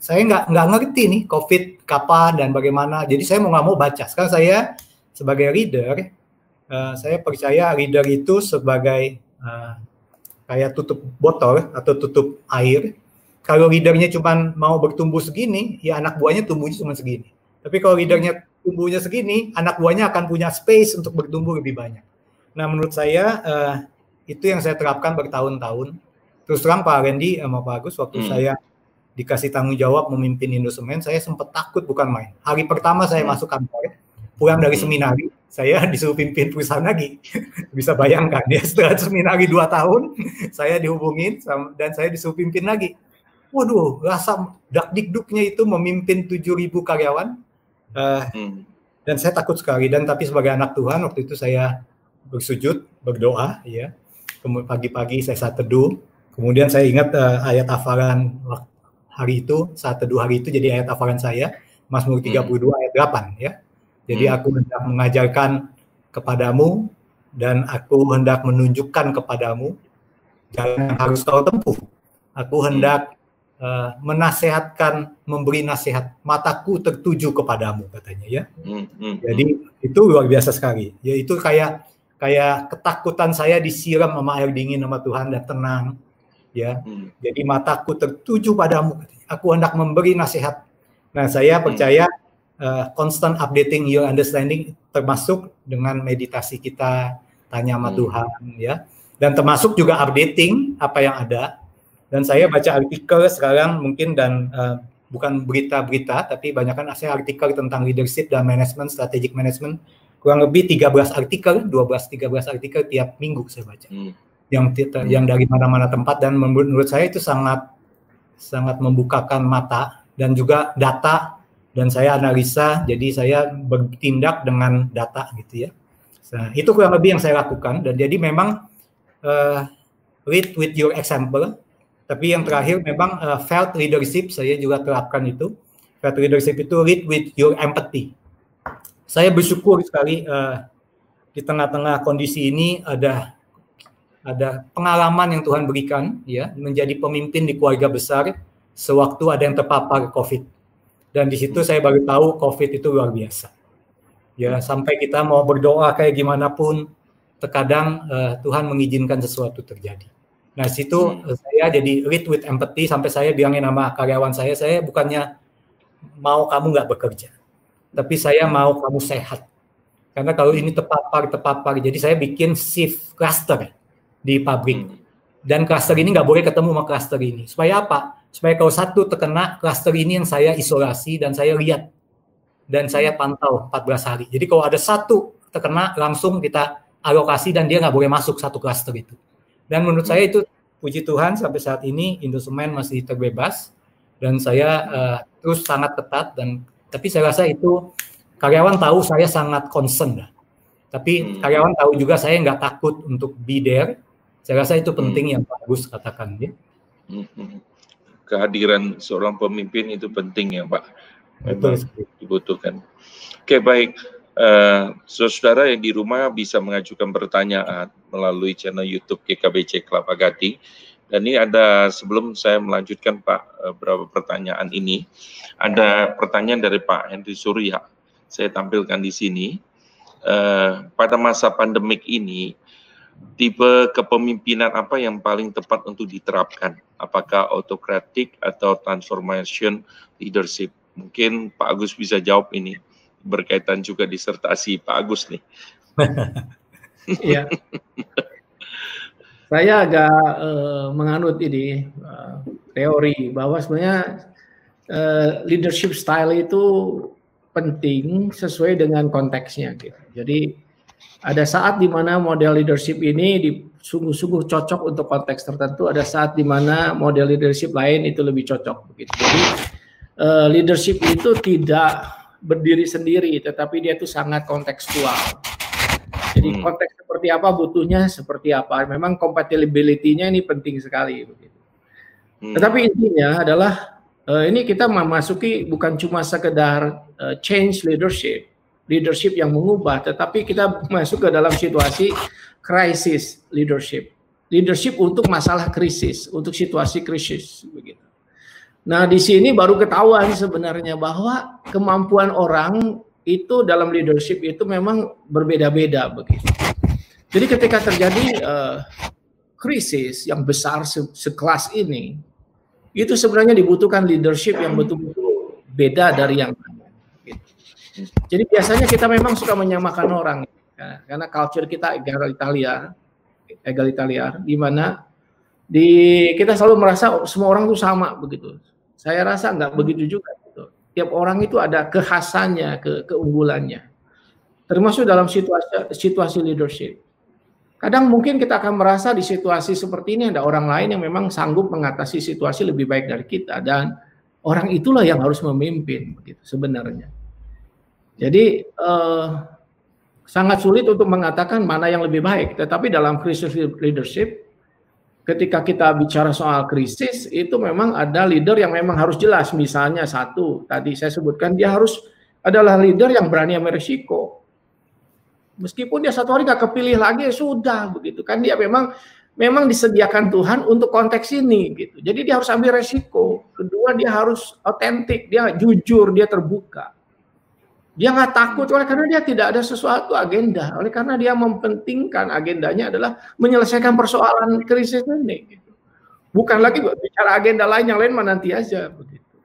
saya nggak nggak ngerti nih COVID kapan dan bagaimana. Jadi saya mau nggak mau baca. Sekarang saya sebagai reader, uh, saya percaya reader itu sebagai uh, kayak tutup botol atau tutup air. Kalau readernya cuma mau bertumbuh segini, ya anak buahnya tumbuhnya cuma segini. Tapi kalau readernya tumbuhnya segini, anak buahnya akan punya space untuk bertumbuh lebih banyak. Nah, menurut saya uh, itu yang saya terapkan bertahun-tahun. Terus terang Pak Randy sama Pak Agus waktu hmm. saya dikasih tanggung jawab memimpin Indosemen, saya sempat takut bukan main. Hari pertama saya hmm. masuk kantor, pulang dari hmm. seminari, saya disuruh pimpin perusahaan lagi. Bisa bayangkan ya, setelah seminari dua tahun, saya dihubungin dan saya disuruh pimpin lagi. Waduh, rasa dak dikduknya itu memimpin 7.000 karyawan. Uh, hmm. Dan saya takut sekali. Dan tapi sebagai anak Tuhan, waktu itu saya bersujud, berdoa, ya. Pagi-pagi saya saat teduh. Kemudian saya ingat uh, ayat hafalan hari itu, saat teduh hari itu jadi ayat hafalan saya, Mazmur 32 hmm. ayat 8 ya. Jadi hmm. aku hendak mengajarkan kepadamu dan aku hendak menunjukkan kepadamu jalan yang harus kau tempuh. Aku hmm. hendak hmm. Uh, menasehatkan, memberi nasihat. Mataku tertuju kepadamu katanya ya. Hmm. Hmm. Jadi itu luar biasa sekali. Ya itu kayak kayak ketakutan saya disiram sama air dingin sama Tuhan dan tenang ya. Hmm. Jadi mataku tertuju padamu. Aku hendak memberi nasihat. Nah, saya hmm. percaya uh, constant updating your understanding termasuk dengan meditasi kita tanya sama hmm. Tuhan ya. Dan termasuk juga updating apa yang ada. Dan saya baca artikel sekarang mungkin dan uh, bukan berita-berita tapi banyak kan saya artikel tentang leadership dan management, strategic management kurang lebih 13 artikel, 12 13 artikel tiap minggu saya baca. Hmm yang hmm. yang dari mana-mana tempat dan menurut saya itu sangat sangat membukakan mata dan juga data dan saya analisa jadi saya bertindak dengan data gitu ya. Nah, itu kurang lebih yang saya lakukan dan jadi memang uh, lead with your example. Tapi yang terakhir memang uh, felt leadership saya juga terapkan itu. Felt leadership itu lead with your empathy. Saya bersyukur sekali uh, di tengah-tengah kondisi ini ada ada pengalaman yang Tuhan berikan ya menjadi pemimpin di keluarga besar sewaktu ada yang terpapar COVID. Dan di situ saya baru tahu COVID itu luar biasa. Ya, sampai kita mau berdoa kayak gimana pun terkadang uh, Tuhan mengizinkan sesuatu terjadi. Nah, situ uh, saya jadi lead with empathy sampai saya bilangin nama karyawan saya, saya bukannya mau kamu nggak bekerja, tapi saya mau kamu sehat. Karena kalau ini terpapar, terpapar, jadi saya bikin shift cluster di pabrik. Hmm. Dan klaster ini nggak boleh ketemu sama klaster ini. Supaya apa? Supaya kalau satu terkena klaster ini yang saya isolasi dan saya lihat dan saya pantau 14 hari. Jadi kalau ada satu terkena langsung kita alokasi dan dia nggak boleh masuk satu klaster itu. Dan menurut saya itu puji Tuhan sampai saat ini Indosemen masih terbebas dan saya uh, terus sangat ketat dan tapi saya rasa itu karyawan tahu saya sangat concern lah. Tapi hmm. karyawan tahu juga saya nggak takut untuk be there saya rasa itu penting hmm. yang Pak Agus katakan ya. Hmm, hmm. Kehadiran seorang pemimpin itu penting ya Pak. Memang Betul. dibutuhkan. Oke baik. Uh, saudara yang di rumah bisa mengajukan pertanyaan melalui channel YouTube GKBC Kelapa Gading Dan ini ada sebelum saya melanjutkan Pak eh, beberapa pertanyaan ini, ada pertanyaan dari Pak Henry Surya. Saya tampilkan di sini. Uh, pada masa pandemik ini, tipe kepemimpinan apa yang paling tepat untuk diterapkan? Apakah autokratik atau transformation leadership? Mungkin Pak Agus bisa jawab ini berkaitan juga disertasi Pak Agus nih. Iya. Saya agak uh, menganut ini uh, teori bahwa sebenarnya uh, leadership style itu penting sesuai dengan konteksnya. Gitu. Jadi ada saat di mana model leadership ini sungguh-sungguh cocok untuk konteks tertentu, ada saat di mana model leadership lain itu lebih cocok. Begitu. Jadi uh, leadership itu tidak berdiri sendiri, tetapi dia itu sangat kontekstual. Jadi hmm. konteks seperti apa butuhnya seperti apa. Memang compatibility-nya ini penting sekali begitu. Hmm. Tetapi intinya adalah uh, ini kita memasuki bukan cuma sekedar uh, change leadership, leadership yang mengubah, tetapi kita masuk ke dalam situasi krisis leadership. Leadership untuk masalah krisis, untuk situasi krisis begitu. Nah, di sini baru ketahuan sebenarnya bahwa kemampuan orang itu dalam leadership itu memang berbeda-beda begitu. Jadi ketika terjadi uh, krisis yang besar se sekelas ini, itu sebenarnya dibutuhkan leadership yang betul-betul beda dari yang lain. Gitu. Jadi biasanya kita memang suka menyamakan orang, ya, karena culture kita egalitalia, egalitalia, di mana di kita selalu merasa semua orang itu sama begitu. Saya rasa nggak begitu juga tiap orang itu ada kekhasannya, ke, keunggulannya. Termasuk dalam situasi situasi leadership. Kadang mungkin kita akan merasa di situasi seperti ini ada orang lain yang memang sanggup mengatasi situasi lebih baik dari kita dan orang itulah yang harus memimpin begitu sebenarnya. Jadi eh, sangat sulit untuk mengatakan mana yang lebih baik, tetapi dalam krisis leadership ketika kita bicara soal krisis itu memang ada leader yang memang harus jelas. Misalnya satu tadi saya sebutkan dia harus adalah leader yang berani ambil risiko. Meskipun dia satu hari nggak kepilih lagi ya sudah begitu kan dia memang memang disediakan Tuhan untuk konteks ini gitu. Jadi dia harus ambil resiko. Kedua dia harus otentik, dia jujur, dia terbuka. Dia nggak takut oleh karena dia tidak ada sesuatu agenda. Oleh karena dia mempentingkan agendanya adalah menyelesaikan persoalan krisis ini. Gitu. Bukan lagi bicara agenda lain yang lain mana nanti aja begitu.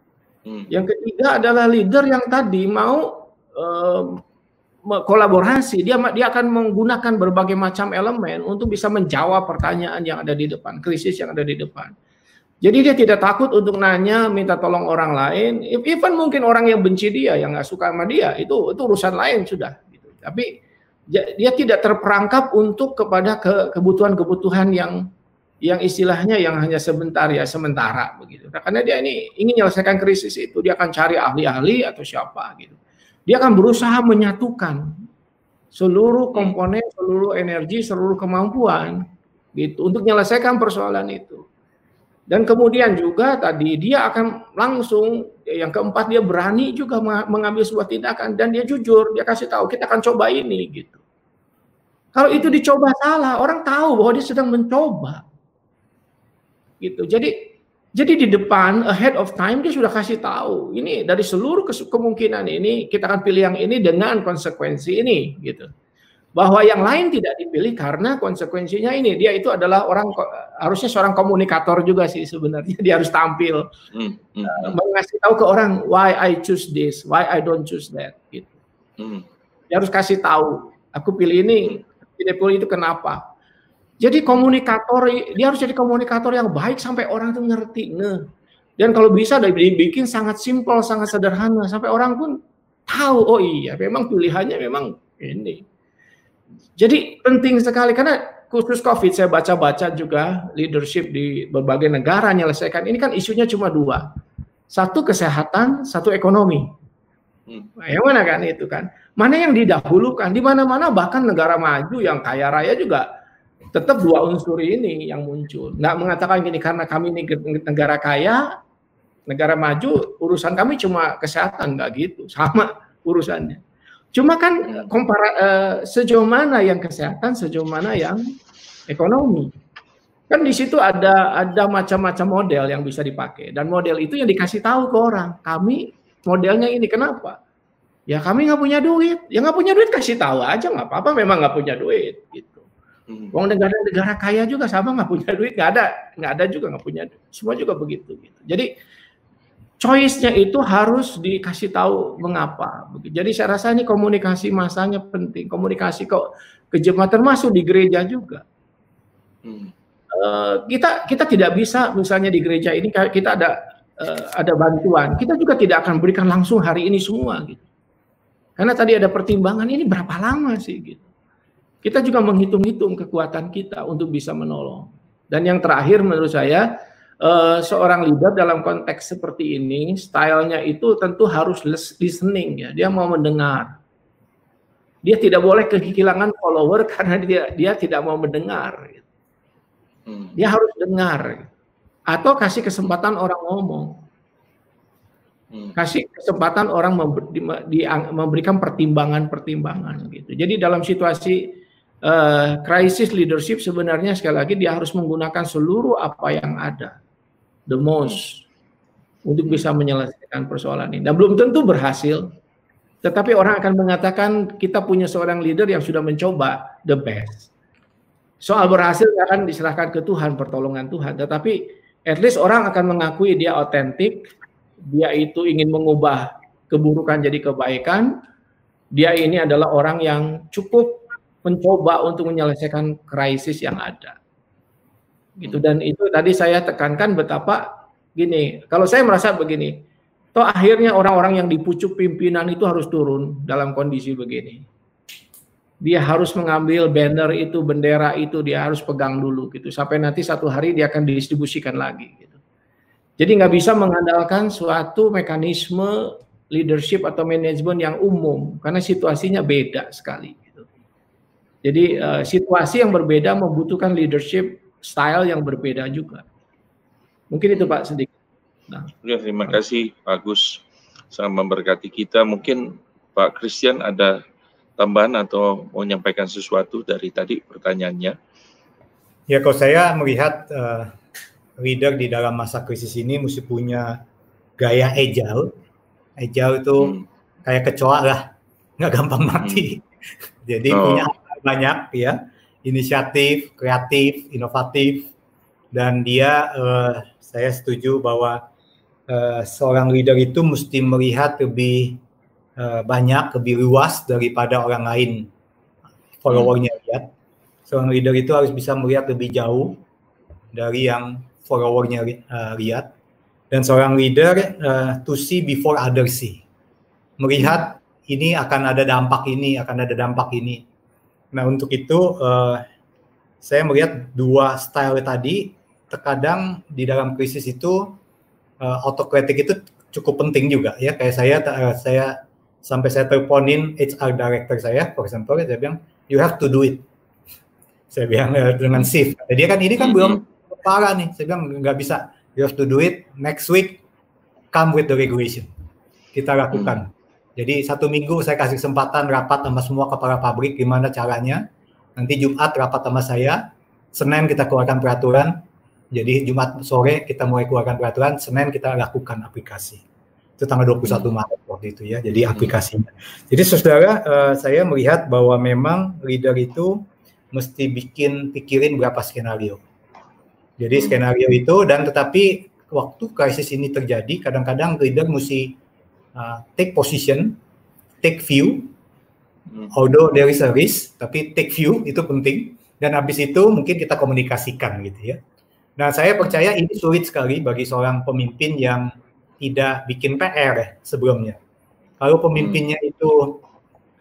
Hmm. Yang ketiga adalah leader yang tadi mau um, kolaborasi. Dia dia akan menggunakan berbagai macam elemen untuk bisa menjawab pertanyaan yang ada di depan, krisis yang ada di depan. Jadi dia tidak takut untuk nanya, minta tolong orang lain. Even mungkin orang yang benci dia, yang nggak suka sama dia, itu itu urusan lain sudah. Gitu. Tapi dia tidak terperangkap untuk kepada kebutuhan-kebutuhan yang yang istilahnya yang hanya sebentar ya sementara begitu. Nah, karena dia ini ingin menyelesaikan krisis itu, dia akan cari ahli-ahli atau siapa gitu. Dia akan berusaha menyatukan seluruh komponen, seluruh energi, seluruh kemampuan gitu untuk menyelesaikan persoalan itu. Dan kemudian juga tadi dia akan langsung yang keempat dia berani juga mengambil sebuah tindakan dan dia jujur, dia kasih tahu kita akan coba ini gitu. Kalau itu dicoba salah, orang tahu bahwa dia sedang mencoba. Gitu. Jadi jadi di depan ahead of time dia sudah kasih tahu. Ini dari seluruh kemungkinan ini kita akan pilih yang ini dengan konsekuensi ini gitu bahwa yang lain tidak dipilih karena konsekuensinya ini. Dia itu adalah orang harusnya seorang komunikator juga sih sebenarnya. Dia harus tampil. Hmm, hmm, uh, mengasih tahu ke orang why I choose this? Why I don't choose that? Gitu. Hmm. dia harus kasih tahu aku pilih ini tidak pilih itu kenapa? Jadi komunikator dia harus jadi komunikator yang baik sampai orang itu ngerti nge. Dan kalau bisa dibikin sangat simpel sangat sederhana sampai orang pun tahu oh iya memang pilihannya memang ini jadi penting sekali karena khusus COVID saya baca-baca juga leadership di berbagai negara menyelesaikan ini kan isunya cuma dua. Satu kesehatan, satu ekonomi. Hmm. Nah, yang mana kan itu kan? Mana yang didahulukan? Di mana-mana bahkan negara maju yang kaya raya juga tetap dua unsur ini yang muncul. Nggak mengatakan gini karena kami ini negara kaya, negara maju, urusan kami cuma kesehatan, nggak gitu. Sama urusannya. Cuma kan kompara, uh, sejauh mana yang kesehatan, sejauh mana yang ekonomi. Kan di situ ada ada macam-macam model yang bisa dipakai dan model itu yang dikasih tahu ke orang. Kami modelnya ini kenapa? Ya kami nggak punya duit. Ya nggak punya duit kasih tahu aja nggak apa-apa. Memang nggak punya duit gitu. Hmm. Wong negara-negara kaya juga sama nggak punya duit, nggak ada, nggak ada juga nggak punya duit. Semua juga begitu. Gitu. Jadi choice-nya itu harus dikasih tahu mengapa. Jadi saya rasa ini komunikasi masanya penting. Komunikasi kok ke jemaat termasuk di gereja juga. Hmm. Eh, kita kita tidak bisa misalnya di gereja ini kita ada uh, ada bantuan, kita juga tidak akan berikan langsung hari ini semua gitu. Karena tadi ada pertimbangan ini berapa lama sih gitu. Kita juga menghitung-hitung kekuatan kita untuk bisa menolong. Dan yang terakhir menurut saya uh, seorang leader dalam konteks seperti ini stylenya itu tentu harus listening ya. Dia mau mendengar. Dia tidak boleh kehilangan follower karena dia dia tidak mau mendengar. Gitu. Hmm. Dia harus dengar atau kasih kesempatan orang ngomong. Hmm. Kasih kesempatan orang memberikan pertimbangan-pertimbangan gitu. Jadi dalam situasi uh, krisis leadership sebenarnya sekali lagi dia harus menggunakan seluruh apa yang ada, the most untuk bisa menyelesaikan persoalan ini. Dan belum tentu berhasil, tetapi orang akan mengatakan kita punya seorang leader yang sudah mencoba the best. Soal berhasil akan diserahkan ke Tuhan, pertolongan Tuhan. Tetapi at least orang akan mengakui dia otentik, dia itu ingin mengubah keburukan jadi kebaikan, dia ini adalah orang yang cukup mencoba untuk menyelesaikan krisis yang ada. Gitu dan itu tadi saya tekankan betapa gini, kalau saya merasa begini, toh akhirnya orang-orang yang dipucuk pimpinan itu harus turun dalam kondisi begini dia harus mengambil banner itu, bendera itu dia harus pegang dulu gitu sampai nanti satu hari dia akan didistribusikan lagi gitu. Jadi nggak bisa mengandalkan suatu mekanisme leadership atau manajemen yang umum karena situasinya beda sekali. Gitu. Jadi uh, situasi yang berbeda membutuhkan leadership style yang berbeda juga. Mungkin itu Pak sedikit. Nah. Ya, terima kasih Pak Agus sangat memberkati kita. Mungkin Pak Christian ada tambahan atau mau menyampaikan sesuatu dari tadi pertanyaannya? Ya, kalau saya melihat uh, leader di dalam masa krisis ini mesti punya gaya agile. Agile itu hmm. kayak kecoa lah, nggak gampang mati. Hmm. Jadi oh. punya banyak ya, inisiatif, kreatif, inovatif, dan dia uh, saya setuju bahwa uh, seorang leader itu mesti melihat lebih Eh, banyak lebih luas daripada orang lain followernya hmm. lihat. Seorang leader itu harus bisa melihat lebih jauh dari yang followernya uh, lihat. Dan seorang leader uh, to see before others see. Melihat ini akan ada dampak ini, akan ada dampak ini. Nah untuk itu uh, saya melihat dua style tadi terkadang di dalam krisis itu uh, autokritik itu cukup penting juga ya kayak saya uh, saya sampai saya teleponin HR director saya, for example, saya bilang, you have to do it. Saya bilang eh, dengan shift. Dia kan ini kan belum parah nih. Saya bilang nggak bisa. You have to do it next week. Come with the regulation. Kita lakukan. Jadi satu minggu saya kasih kesempatan rapat sama semua kepala pabrik gimana caranya. Nanti Jumat rapat sama saya. Senin kita keluarkan peraturan. Jadi Jumat sore kita mulai keluarkan peraturan. Senin kita lakukan aplikasi itu tanggal 21 hmm. Maret waktu itu ya, jadi hmm. aplikasinya. Jadi saudara, uh, saya melihat bahwa memang leader itu mesti bikin pikirin berapa skenario. Jadi hmm. skenario itu dan tetapi waktu krisis ini terjadi, kadang-kadang leader mesti uh, take position, take view, hmm. although there is a risk, tapi take view itu penting. Dan habis itu mungkin kita komunikasikan gitu ya. Nah saya percaya ini sulit sekali bagi seorang pemimpin yang tidak bikin PR ya sebelumnya. Kalau pemimpinnya hmm. itu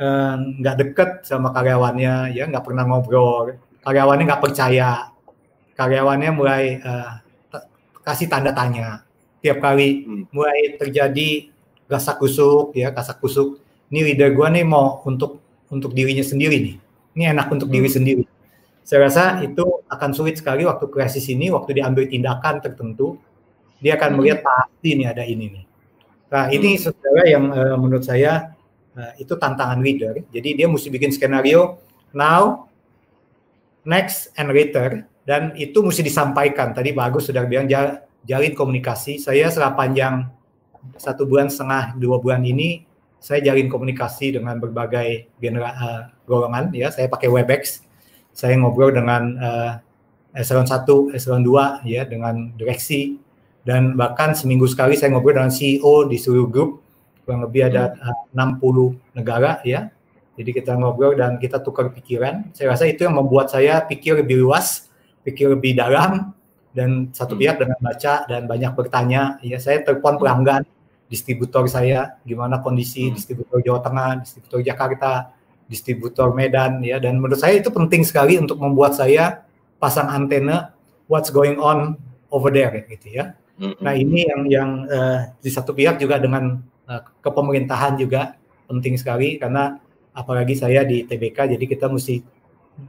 eh, nggak eh, deket sama karyawannya, ya nggak pernah ngobrol, karyawannya nggak percaya, karyawannya mulai eh, kasih tanda tanya tiap kali hmm. mulai terjadi gasak kusuk ya gasak kusuk ini leader gue nih mau untuk untuk dirinya sendiri nih ini enak untuk hmm. diri sendiri saya rasa itu akan sulit sekali waktu krisis ini waktu diambil tindakan tertentu dia akan melihat pasti ini ada ini nih. Nah ini hmm. saudara yang uh, menurut saya uh, itu tantangan leader. Jadi dia mesti bikin skenario now, next and later. dan itu mesti disampaikan. Tadi Pak Agus sudah bilang jalin komunikasi. Saya setelah panjang satu bulan setengah dua bulan ini saya jalin komunikasi dengan berbagai genera, uh, golongan ya. Saya pakai Webex. Saya ngobrol dengan uh, eselon 1, eselon 2 ya dengan direksi dan bahkan seminggu sekali saya ngobrol dengan CEO di seluruh grup kurang lebih ada hmm. uh, 60 negara ya. Jadi kita ngobrol dan kita tukar pikiran. Saya rasa itu yang membuat saya pikir lebih luas, pikir lebih dalam dan satu hmm. pihak dengan baca dan banyak bertanya. Ya saya telepon pelanggan distributor saya gimana kondisi hmm. distributor Jawa Tengah, distributor Jakarta, distributor Medan ya dan menurut saya itu penting sekali untuk membuat saya pasang antena what's going on over there gitu ya. Hmm. Nah ini yang yang uh, di satu pihak juga dengan uh, kepemerintahan juga penting sekali karena apalagi saya di TBK jadi kita mesti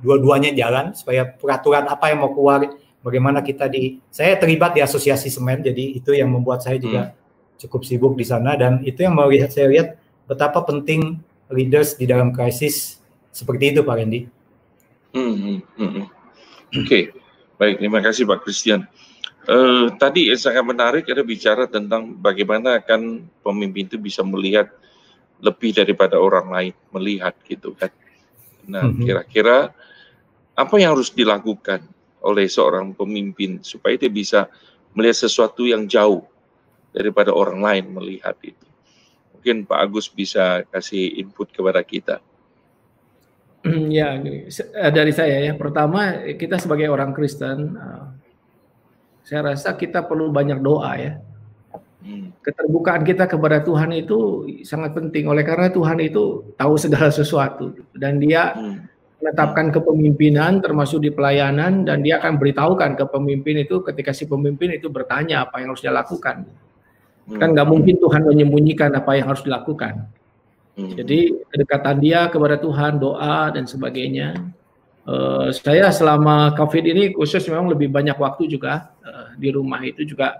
dua-duanya jalan supaya peraturan apa yang mau keluar bagaimana kita di saya terlibat di asosiasi semen jadi itu yang membuat saya juga hmm cukup sibuk di sana dan itu yang melihat saya lihat betapa penting leaders di dalam krisis seperti itu Pak Randy. Hmm, hmm, hmm. hmm. Oke, okay. baik terima kasih Pak Christian. Uh, tadi yang sangat menarik ada bicara tentang bagaimana kan pemimpin itu bisa melihat lebih daripada orang lain melihat gitu kan. Nah hmm, kira-kira apa yang harus dilakukan oleh seorang pemimpin supaya dia bisa melihat sesuatu yang jauh daripada orang lain melihat itu. Mungkin Pak Agus bisa kasih input kepada kita. Ya, eh, dari saya ya. Pertama, kita sebagai orang Kristen, eh, saya rasa kita perlu banyak doa ya. Hmm. Keterbukaan kita kepada Tuhan itu sangat penting. Oleh karena Tuhan itu tahu segala sesuatu dan Dia hmm. Menetapkan kepemimpinan termasuk di pelayanan dan Dia akan beritahukan ke pemimpin itu ketika si pemimpin itu bertanya apa yang harus dia lakukan. Kan nggak mungkin Tuhan menyembunyikan apa yang harus dilakukan. Hmm. Jadi kedekatan dia kepada Tuhan, doa dan sebagainya. Uh, saya selama COVID ini khusus memang lebih banyak waktu juga uh, di rumah itu juga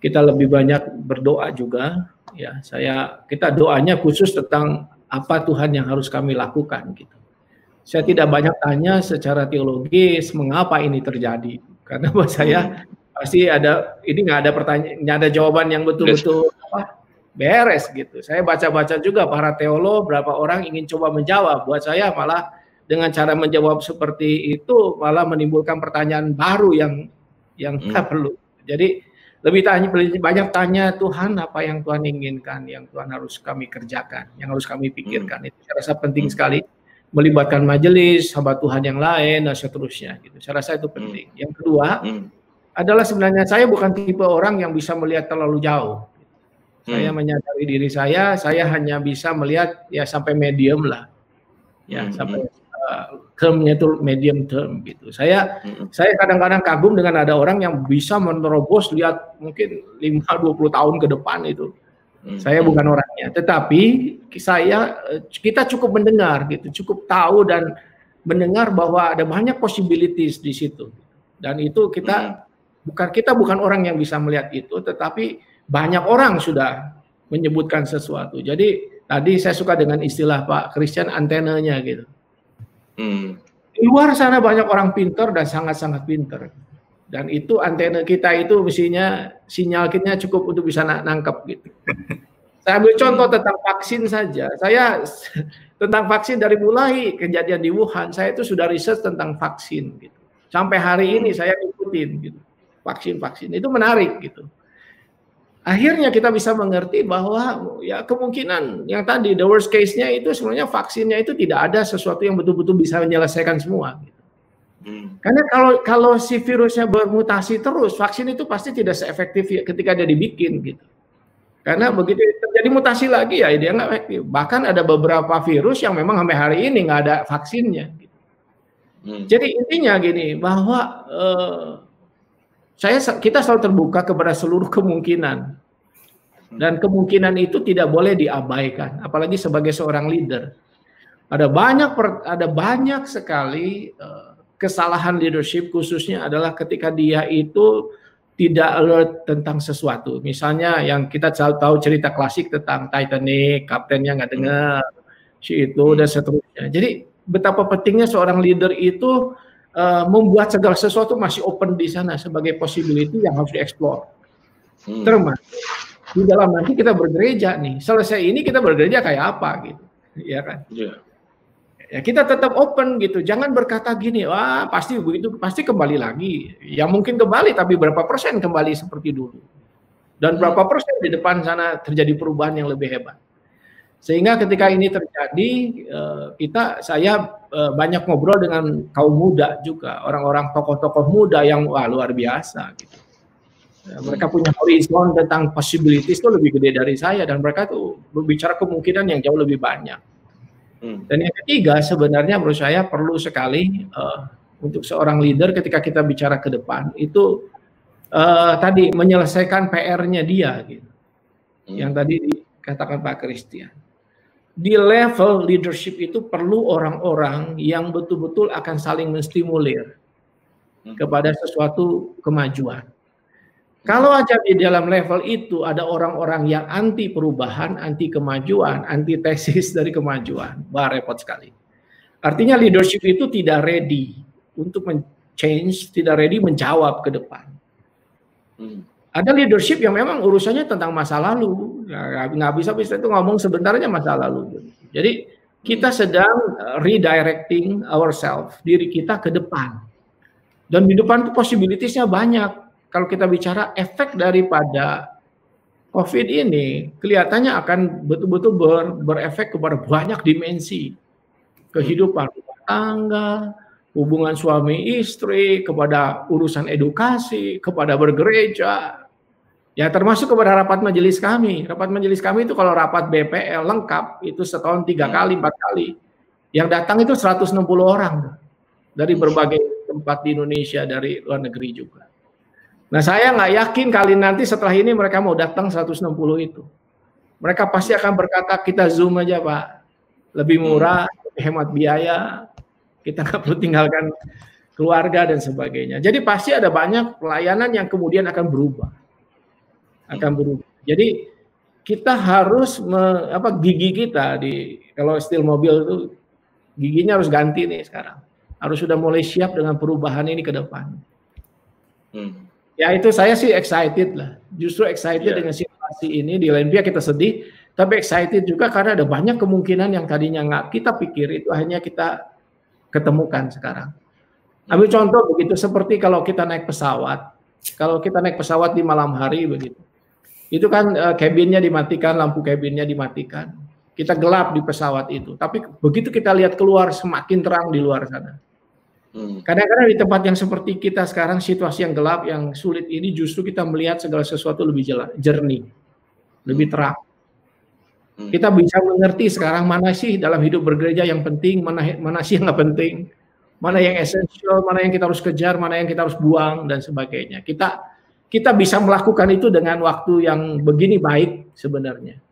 kita lebih banyak berdoa juga. Ya, saya kita doanya khusus tentang apa Tuhan yang harus kami lakukan gitu. Saya tidak banyak tanya secara teologis mengapa ini terjadi karena buat saya hmm pasti ada ini nggak ada pertanyaan nggak ada jawaban yang betul-betul apa beres gitu. Saya baca-baca juga para teolog berapa orang ingin coba menjawab. Buat saya malah dengan cara menjawab seperti itu malah menimbulkan pertanyaan baru yang yang hmm. tak perlu. Jadi lebih tanya banyak tanya Tuhan apa yang Tuhan inginkan, yang Tuhan harus kami kerjakan, yang harus kami pikirkan. Hmm. Itu saya rasa penting hmm. sekali melibatkan majelis, hamba Tuhan yang lain dan seterusnya gitu. Saya rasa itu penting. Hmm. Yang kedua, hmm adalah sebenarnya saya bukan tipe orang yang bisa melihat terlalu jauh. Hmm. Saya menyadari diri saya, saya hanya bisa melihat ya sampai medium lah. Ya, hmm. sampai uh, termnya itu medium term gitu. Saya hmm. saya kadang-kadang kagum dengan ada orang yang bisa menerobos lihat mungkin 5 20 tahun ke depan itu. Hmm. Saya bukan orangnya, tetapi saya kita cukup mendengar gitu, cukup tahu dan mendengar bahwa ada banyak possibilities di situ. Dan itu kita hmm bukan kita bukan orang yang bisa melihat itu, tetapi banyak orang sudah menyebutkan sesuatu. Jadi tadi saya suka dengan istilah Pak Christian antenanya gitu. Hmm. Di luar sana banyak orang pinter dan sangat-sangat pinter. Dan itu antena kita itu mestinya sinyal kita cukup untuk bisa nangkep gitu. Saya ambil contoh tentang vaksin saja. Saya tentang vaksin dari mulai kejadian di Wuhan, saya itu sudah riset tentang vaksin gitu. Sampai hari ini saya ikutin gitu vaksin-vaksin itu menarik gitu. Akhirnya kita bisa mengerti bahwa ya kemungkinan yang tadi the worst case-nya itu sebenarnya vaksinnya itu tidak ada sesuatu yang betul-betul bisa menyelesaikan semua. Gitu. Hmm. Karena kalau kalau si virusnya bermutasi terus, vaksin itu pasti tidak seefektif ya ketika dia dibikin gitu. Karena begitu terjadi mutasi lagi ya dia nggak efektif. Bahkan ada beberapa virus yang memang sampai hari ini nggak ada vaksinnya. Gitu. Hmm. Jadi intinya gini bahwa eh, saya kita selalu terbuka kepada seluruh kemungkinan dan kemungkinan itu tidak boleh diabaikan apalagi sebagai seorang leader ada banyak ada banyak sekali uh, kesalahan leadership khususnya adalah ketika dia itu tidak alert tentang sesuatu misalnya yang kita tahu cerita klasik tentang Titanic kaptennya nggak dengar si itu dan seterusnya jadi betapa pentingnya seorang leader itu uh, membuat segala sesuatu masih open di sana sebagai possibility yang harus dieksplor. Hmm. Termasuk di dalam nanti kita bergereja nih. Selesai ini kita bergereja kayak apa gitu, ya kan? Yeah. Ya kita tetap open gitu. Jangan berkata gini, wah pasti begitu, pasti kembali lagi. Ya mungkin kembali, tapi berapa persen kembali seperti dulu? Dan hmm. berapa persen di depan sana terjadi perubahan yang lebih hebat? Sehingga ketika ini terjadi, eh, kita saya eh, banyak ngobrol dengan kaum muda juga, orang-orang tokoh-tokoh muda yang wah luar biasa. Gitu. Ya, mereka hmm. punya horizon tentang possibilities itu lebih gede dari saya dan mereka tuh berbicara kemungkinan yang jauh lebih banyak. Hmm. Dan yang ketiga sebenarnya menurut saya perlu sekali uh, untuk seorang leader ketika kita bicara ke depan itu uh, tadi menyelesaikan PR-nya dia gitu. Hmm. Yang tadi dikatakan Pak Christian di level leadership itu perlu orang-orang yang betul-betul akan saling menstimulir hmm. kepada sesuatu kemajuan. Kalau aja di dalam level itu ada orang-orang yang anti perubahan, anti kemajuan, anti tesis dari kemajuan, wah repot sekali. Artinya leadership itu tidak ready untuk change, tidak ready menjawab ke depan. Hmm. Ada leadership yang memang urusannya tentang masa lalu, nggak bisa bisa itu ngomong sebentarnya masa lalu. Jadi kita sedang uh, redirecting ourselves, diri kita ke depan. Dan di depan itu possibilitiesnya banyak. Kalau kita bicara efek daripada COVID ini, kelihatannya akan betul-betul ber, berefek kepada banyak dimensi kehidupan tangga, hubungan suami istri, kepada urusan edukasi, kepada bergereja, Ya termasuk kepada rapat majelis kami. Rapat majelis kami itu kalau rapat BPL lengkap itu setahun tiga hmm. kali, empat kali. Yang datang itu 160 orang dari berbagai tempat di Indonesia, dari luar negeri juga. Nah saya nggak yakin kali nanti setelah ini mereka mau datang 160 itu. Mereka pasti akan berkata kita zoom aja pak, lebih murah, lebih hemat biaya, kita nggak perlu tinggalkan keluarga dan sebagainya. Jadi pasti ada banyak pelayanan yang kemudian akan berubah akan berubah. Jadi kita harus me, apa gigi kita di kalau steel mobil itu giginya harus ganti nih sekarang. Harus sudah mulai siap dengan perubahan ini ke depan. Hmm. Ya itu saya sih excited lah. Justru excited yeah. dengan situasi ini. Di lain pihak kita sedih, tapi excited juga karena ada banyak kemungkinan yang tadinya nggak kita pikir itu hanya kita ketemukan sekarang. Ambil contoh begitu seperti kalau kita naik pesawat. Kalau kita naik pesawat di malam hari begitu itu kan uh, cabinnya dimatikan, lampu cabinnya dimatikan. Kita gelap di pesawat itu. Tapi begitu kita lihat keluar semakin terang di luar sana. Hmm. Kadang-kadang di tempat yang seperti kita sekarang situasi yang gelap, yang sulit ini justru kita melihat segala sesuatu lebih jelas, jernih, lebih hmm. terang. Hmm. Kita bisa mengerti sekarang mana sih dalam hidup bergereja yang penting, mana mana sih yang nggak penting, mana yang esensial, mana yang kita harus kejar, mana yang kita harus buang dan sebagainya. Kita kita bisa melakukan itu dengan waktu yang begini baik sebenarnya.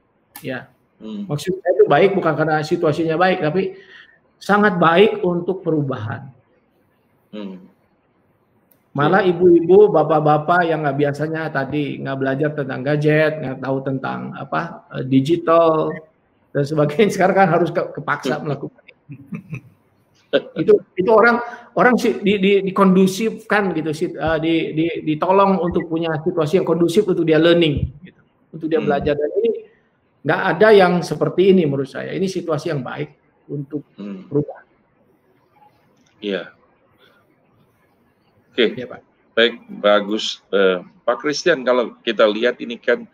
Ya. Hmm. Maksudnya itu baik bukan karena situasinya baik, tapi sangat baik untuk perubahan. Hmm. Malah ibu-ibu, bapak-bapak yang nggak biasanya tadi nggak belajar tentang gadget, nggak tahu tentang apa eh, digital dan sebagainya, sekarang kan harus kepaksa melakukan itu itu orang orang sih di, di, dikondusifkan gitu sih uh, di, di, ditolong untuk punya situasi yang kondusif untuk dia learning gitu, untuk dia hmm. belajar dan ini nggak ada yang seperti ini menurut saya ini situasi yang baik untuk hmm. berubah. Iya. Oke. Okay. Ya, Pak. Baik, bagus. Uh, Pak Christian, kalau kita lihat ini kan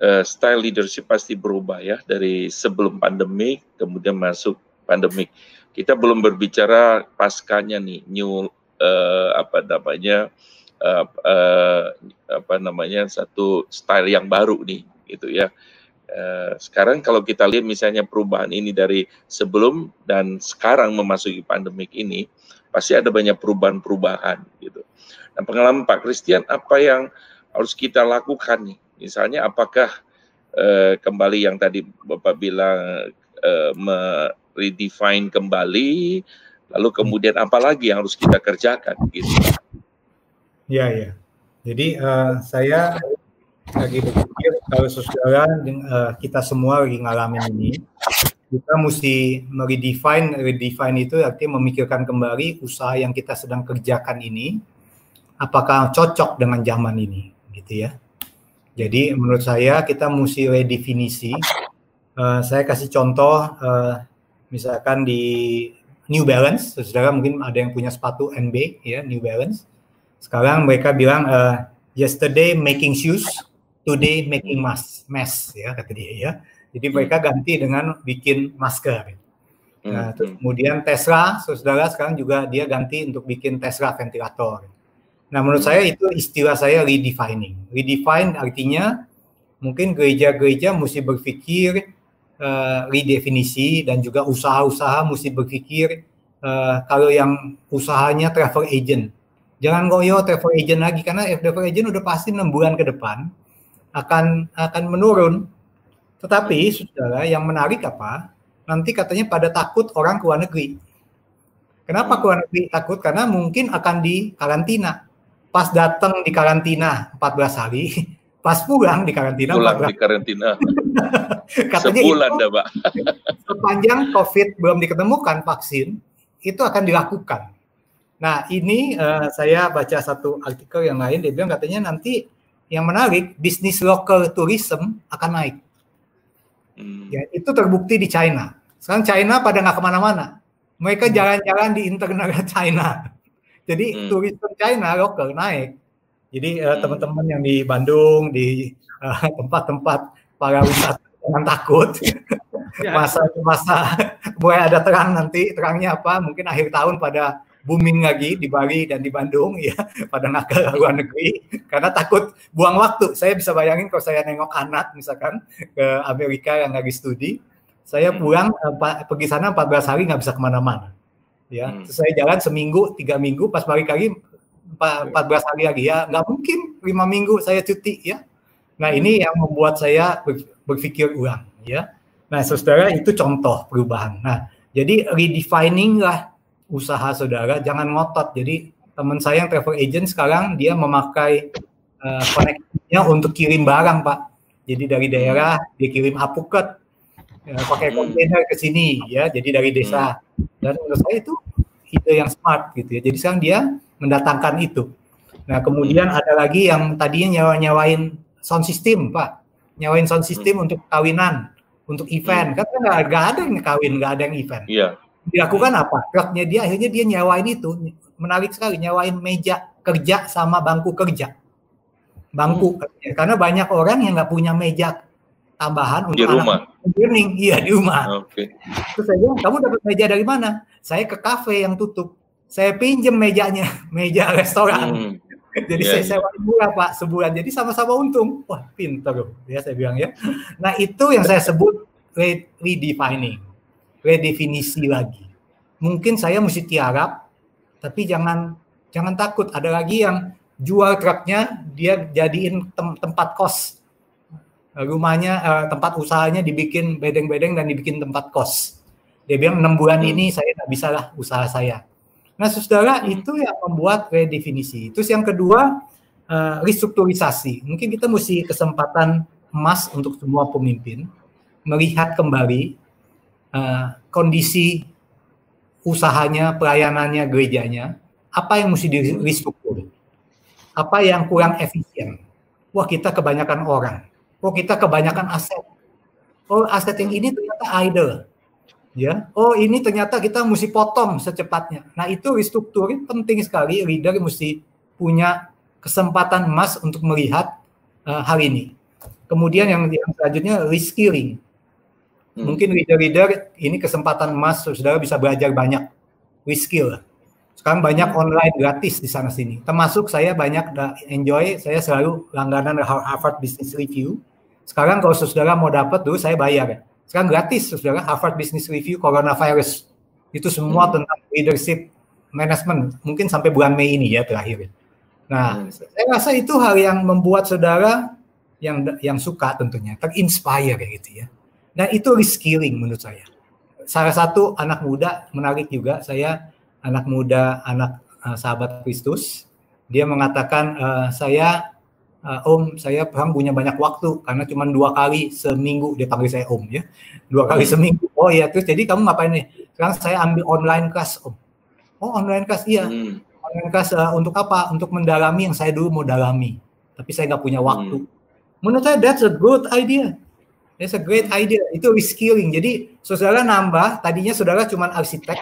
uh, style leadership pasti berubah ya dari sebelum pandemi kemudian masuk pandemik kita belum berbicara paskanya nih new uh, apa namanya uh, uh, apa namanya satu style yang baru nih gitu ya. Uh, sekarang kalau kita lihat misalnya perubahan ini dari sebelum dan sekarang memasuki pandemik ini pasti ada banyak perubahan-perubahan gitu. Nah pengalaman Pak Christian apa yang harus kita lakukan nih? Misalnya apakah uh, kembali yang tadi Bapak bilang uh, redefine kembali, lalu kemudian apa lagi yang harus kita kerjakan gitu. Ya ya. Jadi uh, saya lagi berpikir kalau saudara uh, kita semua lagi ngalamin ini, kita mesti meredefine, redefine itu artinya memikirkan kembali usaha yang kita sedang kerjakan ini, apakah cocok dengan zaman ini, gitu ya. Jadi menurut saya kita mesti redefinisi. Uh, saya kasih contoh, uh, misalkan di New Balance, saudara mungkin ada yang punya sepatu NB, ya New Balance. Sekarang mereka bilang uh, yesterday making shoes, today making mask, mask ya kata dia ya. Jadi hmm. mereka ganti dengan bikin masker. Nah, hmm. terus kemudian Tesla, saudara sekarang juga dia ganti untuk bikin Tesla ventilator. Nah, menurut saya itu istilah saya redefining. Redefine artinya mungkin gereja-gereja mesti berpikir uh, redefinisi dan juga usaha-usaha mesti berpikir uh, kalau yang usahanya travel agent. Jangan ngoyo travel agent lagi karena travel agent udah pasti enam bulan ke depan akan akan menurun. Tetapi saudara yang menarik apa? Nanti katanya pada takut orang ke luar negeri. Kenapa ke luar negeri takut? Karena mungkin akan di karantina. Pas datang di karantina 14 hari, pas pulang di karantina pulang di karantina. katanya Sebulan itu, dah, Pak. sepanjang COVID belum diketemukan vaksin, itu akan dilakukan. Nah, ini uh, saya baca satu artikel yang lain, dia bilang katanya nanti yang menarik bisnis local tourism akan naik. Hmm. Ya, itu terbukti di China. Sekarang China pada nggak ke mana-mana. Mereka hmm. jalan-jalan di internal China. Jadi hmm. tourism China lokal naik. Jadi uh, teman-teman yang di Bandung, di eh, tempat-tempat uh, para wisata jangan takut. Masa masa mulai ada terang nanti terangnya apa? Mungkin akhir tahun pada booming lagi di Bali dan di Bandung ya pada nak ke luar negeri karena takut buang waktu. Saya bisa bayangin kalau saya nengok anak misalkan ke Amerika yang lagi studi, saya hmm. pulang hmm. pergi sana 14 hari nggak bisa ke mana-mana. Ya, hmm. saya jalan seminggu, tiga minggu, pas balik lagi 14 hari lagi ya, nggak mungkin lima minggu saya cuti ya. Nah ini yang membuat saya berpikir ulang ya. Nah saudara itu contoh perubahan. Nah jadi redefining lah usaha saudara, jangan ngotot. Jadi teman saya yang travel agent sekarang dia memakai uh, koneksinya untuk kirim barang pak. Jadi dari daerah dia kirim apuket, uh, pakai hmm. kontainer ke sini ya. Jadi dari desa. Dan menurut saya itu ide yang smart gitu ya. Jadi sekarang dia mendatangkan itu. Nah kemudian hmm. ada lagi yang tadinya nyawa nyawain sound system pak, nyawain sound system untuk kawinan, untuk event. Kan nggak ada yang kawin, nggak ada yang event. Iya dilakukan apa? Truknya dia akhirnya dia nyawain itu menarik sekali nyawain meja kerja sama bangku kerja. Bangku hmm. karena banyak orang yang nggak punya meja tambahan untuk di rumah. Learning, iya di rumah. Oke. Okay. Terus saya bilang, kamu dapat meja dari mana? Saya ke kafe yang tutup. Saya pinjem mejanya, meja restoran. Hmm. Jadi yeah, saya sewa murah pak sebulan. Jadi sama-sama untung. Wah pintar loh, ya saya bilang ya. Nah itu yang saya sebut redefining redefinisi lagi. Mungkin saya mesti tiarap, tapi jangan jangan takut. Ada lagi yang jual truknya dia jadiin tem tempat kos rumahnya uh, tempat usahanya dibikin bedeng-bedeng dan dibikin tempat kos. Dia bilang enam bulan ini saya nggak bisa lah usaha saya. Nah, saudara itu yang membuat redefinisi. Terus yang kedua uh, restrukturisasi. Mungkin kita mesti kesempatan emas untuk semua pemimpin melihat kembali uh, kondisi usahanya, pelayanannya, gerejanya, apa yang mesti di restruktur? Apa yang kurang efisien? Wah kita kebanyakan orang. Oh kita kebanyakan aset. Oh aset yang ini ternyata idle. Ya, oh ini ternyata kita mesti potong secepatnya. Nah itu restruktur penting sekali. Leader mesti punya kesempatan emas untuk melihat uh, hal ini. Kemudian yang, yang selanjutnya reskilling Hmm. Mungkin leader-leader ini kesempatan emas saudara bisa belajar banyak skill. Sekarang banyak hmm. online gratis di sana sini. Termasuk saya banyak enjoy, saya selalu langganan Harvard Business Review. Sekarang kalau saudara mau dapat dulu saya bayar. Sekarang gratis saudara Harvard Business Review Coronavirus. Itu semua hmm. tentang leadership management. Mungkin sampai bulan Mei ini ya terakhir. Nah, hmm. saya rasa itu hal yang membuat saudara yang yang suka tentunya terinspire gitu ya dan itu reskilling menurut saya. Salah satu anak muda menarik juga saya anak muda anak uh, sahabat Kristus. Dia mengatakan uh, saya uh, Om saya paham punya banyak waktu karena cuma dua kali seminggu dia panggil saya Om ya. Dua kali seminggu. Oh iya terus jadi kamu ngapain nih? Sekarang saya ambil online class Om. Oh online class? Iya. Hmm. online class uh, untuk apa? Untuk mendalami yang saya dulu mau dalami tapi saya nggak punya waktu. Hmm. menurut saya that's a good idea That's a great idea. Itu reskilling. Jadi saudara nambah, tadinya saudara cuma arsitek,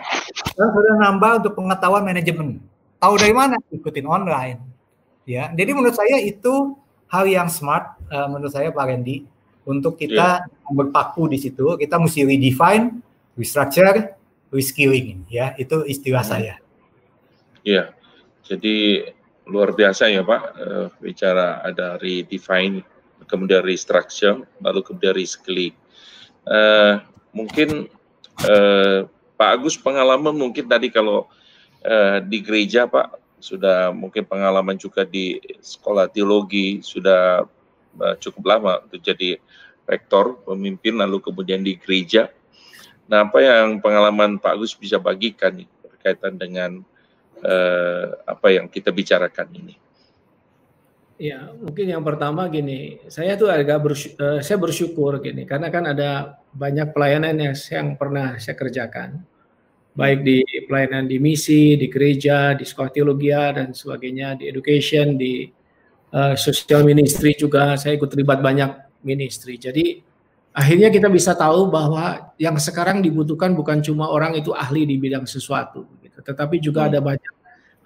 sekarang saudara nambah untuk pengetahuan manajemen. Tahu dari mana? Ikutin online ya jadi menurut saya itu hal yang smart uh, menurut saya Pak Randy untuk kita yeah. berpaku di situ kita mesti redefine restructure reskilling ya itu istilah hmm. saya ya jadi luar biasa ya Pak uh, bicara ada redefine kemudian restructure lalu kemudian reskilling uh, mungkin uh, Pak Agus pengalaman mungkin tadi kalau uh, di gereja Pak sudah mungkin pengalaman juga di sekolah teologi, sudah uh, cukup lama untuk jadi rektor, pemimpin, lalu kemudian di gereja. Nah, apa yang pengalaman Pak Agus bisa bagikan berkaitan dengan uh, apa yang kita bicarakan ini? Ya, mungkin yang pertama gini, saya tuh agak bersyukur, uh, saya bersyukur gini, karena kan ada banyak pelayanan yang, yang pernah saya kerjakan baik di pelayanan di misi, di gereja, di sekolah teologi dan sebagainya, di education, di uh, social ministry juga saya ikut terlibat banyak ministry. Jadi akhirnya kita bisa tahu bahwa yang sekarang dibutuhkan bukan cuma orang itu ahli di bidang sesuatu, gitu, tetapi juga hmm. ada banyak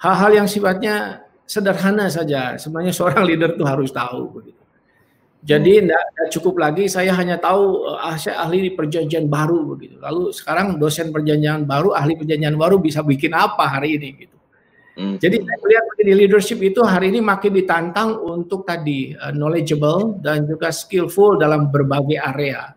hal-hal yang sifatnya sederhana saja. Sebenarnya seorang leader itu harus tahu. Begitu. Jadi tidak hmm. cukup lagi saya hanya tahu ah, saya ahli di perjanjian baru begitu. Lalu sekarang dosen perjanjian baru, ahli perjanjian baru bisa bikin apa hari ini gitu. Hmm. Jadi saya melihat di leadership itu hari ini makin ditantang untuk tadi uh, knowledgeable dan juga skillful dalam berbagai area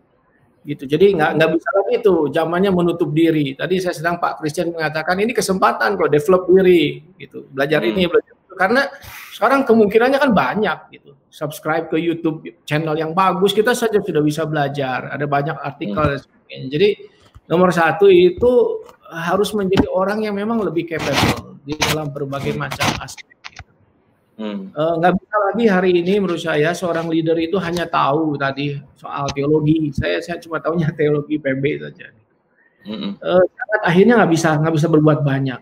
gitu. Jadi nggak nggak bisa lagi itu zamannya menutup diri. Tadi saya sedang Pak Christian mengatakan ini kesempatan kok develop diri gitu. Belajar hmm. ini belajar karena sekarang kemungkinannya kan banyak gitu subscribe ke YouTube channel yang bagus kita saja sudah bisa belajar ada banyak artikel hmm. jadi nomor satu itu harus menjadi orang yang memang lebih capable di dalam berbagai macam aspek Hmm. Uh, bisa lagi hari ini menurut saya seorang leader itu hanya tahu tadi soal teologi. Saya saya cuma tahunya teologi PB saja. Hmm. Uh, akhirnya nggak bisa nggak bisa berbuat banyak.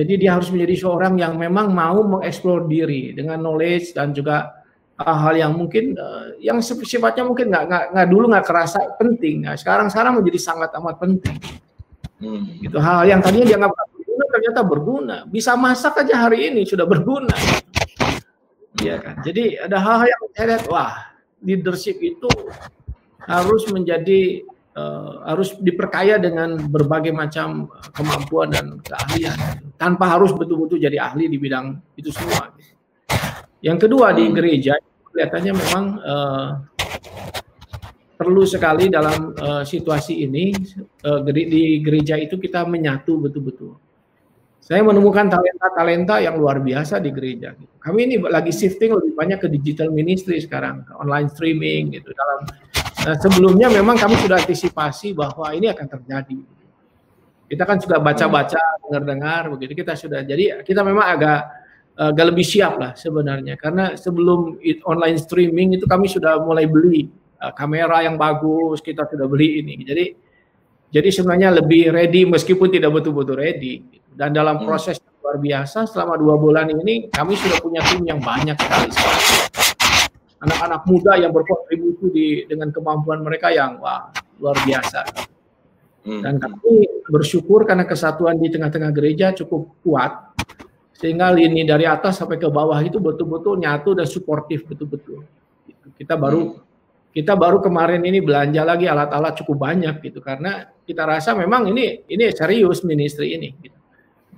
Jadi dia harus menjadi seorang yang memang mau mengeksplor diri dengan knowledge dan juga hal-hal yang mungkin uh, yang sifatnya mungkin nggak nggak nggak dulu nggak kerasa penting. Nah, sekarang sekarang menjadi sangat amat penting. Hmm. Gitu hal, hal yang tadinya dianggap berguna ternyata berguna. Bisa masak aja hari ini sudah berguna. Iya kan. Jadi ada hal-hal yang saya lihat wah leadership itu harus menjadi uh, harus diperkaya dengan berbagai macam kemampuan dan keahlian tanpa harus betul-betul jadi ahli di bidang itu semua. Yang kedua di gereja kelihatannya memang uh, perlu sekali dalam uh, situasi ini uh, di gereja itu kita menyatu betul-betul. Saya menemukan talenta-talenta yang luar biasa di gereja. Kami ini lagi shifting lebih banyak ke digital ministry sekarang, online streaming gitu dalam Nah, sebelumnya memang kami sudah antisipasi bahwa ini akan terjadi. Kita kan juga baca-baca, dengar-dengar begitu. Kita sudah jadi kita memang agak agak lebih siap lah sebenarnya karena sebelum online streaming itu kami sudah mulai beli uh, kamera yang bagus, kita sudah beli ini. Jadi jadi sebenarnya lebih ready meskipun tidak betul-betul ready. Dan dalam hmm. proses luar biasa selama dua bulan ini kami sudah punya tim yang banyak sekali anak-anak muda yang berkontribusi di dengan kemampuan mereka yang wah luar biasa. Hmm. Dan kami bersyukur karena kesatuan di tengah-tengah gereja cukup kuat sehingga lini dari atas sampai ke bawah itu betul-betul nyatu dan suportif betul-betul. Kita baru hmm. kita baru kemarin ini belanja lagi alat-alat cukup banyak gitu karena kita rasa memang ini ini serius ministry ini. Gitu.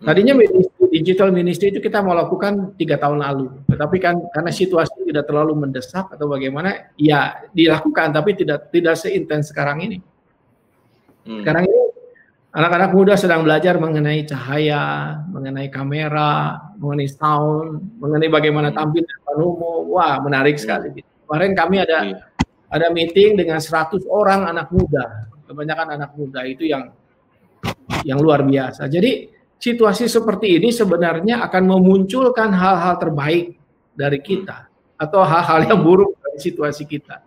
Tadinya ministry, digital ministry itu kita mau lakukan tiga tahun lalu, tetapi kan karena situasi tidak terlalu mendesak atau bagaimana, ya dilakukan, tapi tidak tidak seintens sekarang ini. Hmm. Sekarang ini anak-anak muda sedang belajar mengenai cahaya, mengenai kamera, mengenai sound, mengenai bagaimana hmm. tampil di depan umum. Wah, menarik hmm. sekali. Kemarin kami ada hmm. ada meeting dengan 100 orang anak muda, kebanyakan anak muda itu yang yang luar biasa. Jadi situasi seperti ini sebenarnya akan memunculkan hal-hal terbaik dari kita atau hal-hal yang buruk dari situasi kita.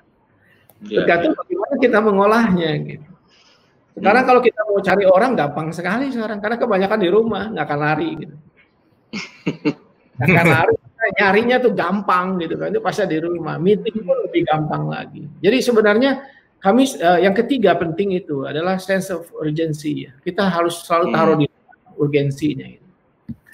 Ya, Tergantung ya. bagaimana kita mengolahnya gitu. Sekarang hmm. kalau kita mau cari orang gampang sekali sekarang karena kebanyakan di rumah nggak akan lari gitu. Nggak akan lari, nyarinya tuh gampang gitu kan. Itu pasti di rumah. Meeting pun lebih gampang lagi. Jadi sebenarnya kami uh, yang ketiga penting itu adalah sense of urgency ya. Kita harus selalu taruh hmm. di urgensinya itu.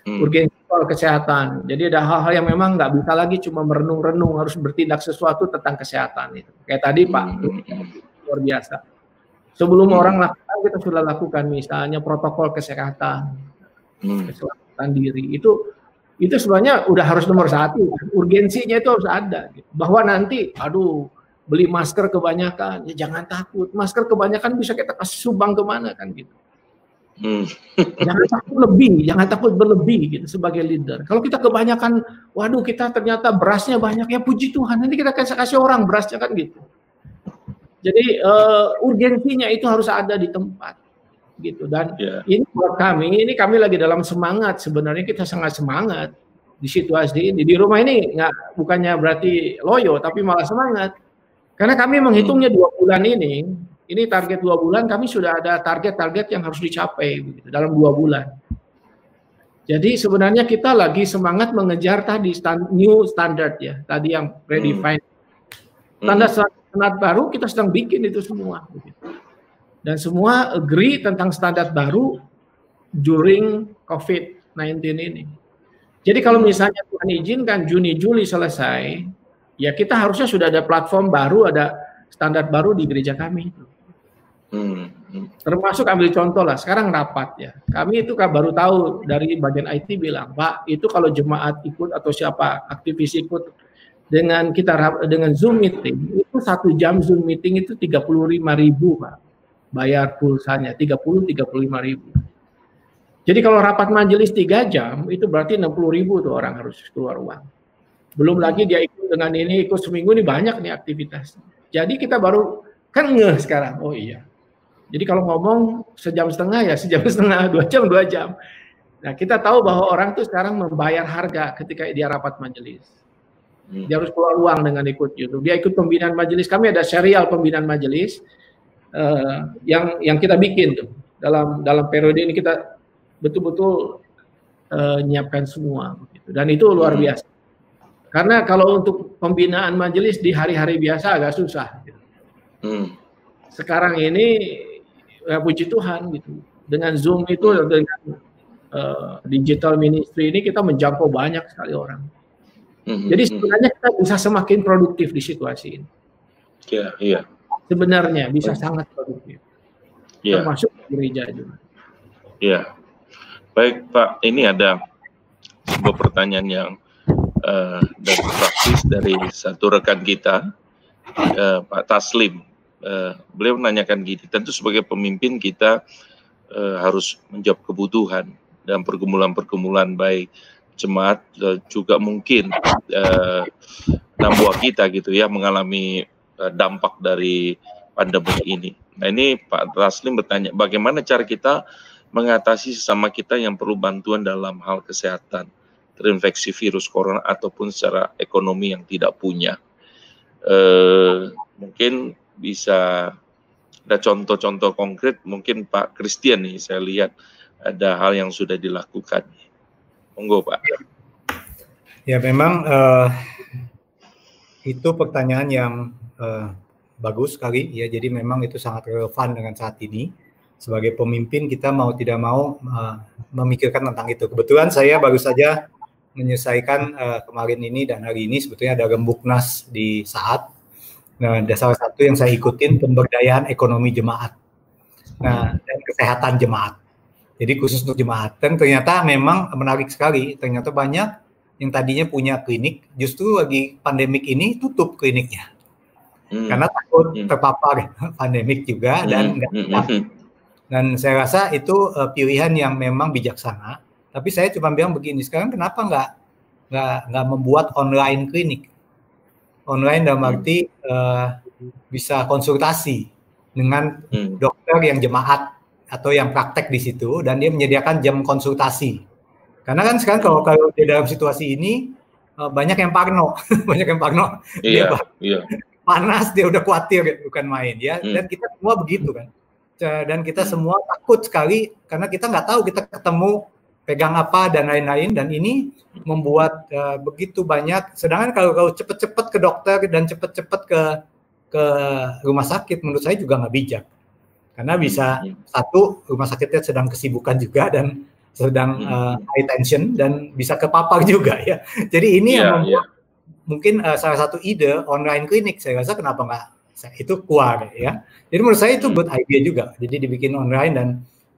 Hmm. Urgensi soal kesehatan. Jadi ada hal-hal yang memang nggak bisa lagi cuma merenung-renung, harus bertindak sesuatu tentang kesehatan itu. Kayak tadi Pak, hmm. luar biasa. Sebelum hmm. orang lakukan, kita sudah lakukan misalnya protokol kesehatan, hmm. kesehatan diri. Itu itu sebenarnya udah harus nomor satu. Urgensinya itu harus ada. Gitu. Bahwa nanti, aduh, beli masker kebanyakan, ya jangan takut. Masker kebanyakan bisa kita kasih sumbang ke mana kan gitu. Hmm. jangan takut lebih, jangan takut berlebih gitu sebagai leader. Kalau kita kebanyakan, waduh kita ternyata berasnya banyak ya puji Tuhan, nanti kita kasih kasih orang berasnya kan gitu. Jadi uh, urgensinya itu harus ada di tempat gitu dan yeah. ini buat kami ini kami lagi dalam semangat sebenarnya kita sangat semangat di situasi ini di rumah ini nggak bukannya berarti loyo tapi malah semangat karena kami menghitungnya dua bulan ini ini target dua bulan, kami sudah ada target-target yang harus dicapai gitu, dalam dua bulan. Jadi sebenarnya kita lagi semangat mengejar tadi stand, new standard ya, tadi yang redefine. Hmm. Standar standar baru kita sedang bikin itu semua. Dan semua agree tentang standar baru during COVID-19 ini. Jadi kalau misalnya Tuhan izinkan Juni Juli selesai, ya kita harusnya sudah ada platform baru, ada standar baru di gereja kami. Hmm, hmm. Termasuk ambil contoh lah, sekarang rapat ya. Kami itu baru tahu dari bagian IT bilang, Pak, itu kalau jemaat ikut atau siapa aktivis ikut dengan kita dengan Zoom meeting itu satu jam Zoom meeting itu tiga puluh lima ribu pak. Bayar pulsanya tiga puluh tiga puluh lima ribu. Jadi kalau rapat majelis tiga jam itu berarti enam puluh ribu tuh orang harus keluar uang. Belum lagi dia ikut dengan ini ikut seminggu ini banyak nih aktivitas. Jadi kita baru kan ngeh sekarang. Oh iya jadi kalau ngomong sejam setengah ya sejam setengah, dua jam dua jam. Nah kita tahu bahwa orang tuh sekarang membayar harga ketika dia rapat majelis. Hmm. Dia harus keluar uang dengan ikut YouTube. Dia ikut pembinaan majelis. Kami ada serial pembinaan majelis uh, yang yang kita bikin tuh dalam dalam periode ini kita betul-betul uh, nyiapkan semua. Gitu. Dan itu luar hmm. biasa. Karena kalau untuk pembinaan majelis di hari-hari biasa agak susah. Gitu. Hmm. Sekarang ini ya puji Tuhan gitu. Dengan Zoom itu dengan uh, digital ministry ini kita menjangkau banyak sekali orang. Mm-hmm. Jadi sebenarnya kita bisa semakin produktif di situasi ini. Iya, yeah, iya. Yeah. Sebenarnya bisa sangat produktif. Yeah. Termasuk gereja juga. Iya. Yeah. Baik Pak, ini ada sebuah pertanyaan yang uh, dari praktis dari satu rekan kita, uh, Pak Taslim uh, beliau menanyakan gini, tentu sebagai pemimpin kita uh, harus menjawab kebutuhan dan pergumulan-pergumulan baik jemaat uh, juga mungkin uh, buah kita gitu ya mengalami uh, dampak dari pandemi ini. Nah ini Pak Raslim bertanya, bagaimana cara kita mengatasi sesama kita yang perlu bantuan dalam hal kesehatan, terinfeksi virus corona ataupun secara ekonomi yang tidak punya. Uh, mungkin bisa ada contoh-contoh konkret mungkin Pak Christian nih saya lihat ada hal yang sudah dilakukan. Monggo Pak. Ya memang uh, itu pertanyaan yang uh, bagus sekali ya. Jadi memang itu sangat relevan dengan saat ini. Sebagai pemimpin kita mau tidak mau uh, memikirkan tentang itu. Kebetulan saya baru saja menyelesaikan uh, kemarin ini dan hari ini sebetulnya ada rembuknas di saat Nah, ada salah satu yang saya ikutin pemberdayaan ekonomi jemaat. Nah, dan kesehatan jemaat. Jadi khusus untuk jemaat. Dan ternyata memang menarik sekali. Ternyata banyak yang tadinya punya klinik, justru lagi pandemik ini tutup kliniknya. Hmm. Karena takut hmm. terpapar pandemik juga hmm. dan enggak hmm. hmm. Dan saya rasa itu uh, pilihan yang memang bijaksana. Tapi saya cuma bilang begini, sekarang kenapa nggak nggak nggak membuat online klinik? Online dalam hmm. arti uh, bisa konsultasi dengan hmm. dokter yang jemaat atau yang praktek di situ dan dia menyediakan jam konsultasi. Karena kan sekarang kalau kalau di dalam situasi ini uh, banyak yang parno, banyak yang parno. Iya, dia iya. Panas dia udah khawatir bukan main ya. Hmm. Dan kita semua begitu kan. Dan kita hmm. semua takut sekali karena kita nggak tahu kita ketemu pegang apa dan lain-lain dan ini membuat uh, begitu banyak. Sedangkan kalau kau cepet-cepet ke dokter dan cepet-cepet ke ke rumah sakit, menurut saya juga nggak bijak karena bisa hmm. satu rumah sakitnya sedang kesibukan juga dan sedang uh, high tension dan bisa kepapar juga ya. Jadi ini yeah, yang iya, membuat yeah. mungkin uh, salah satu ide online klinik saya rasa kenapa nggak itu keluar ya. Jadi menurut saya itu good idea juga. Jadi dibikin online dan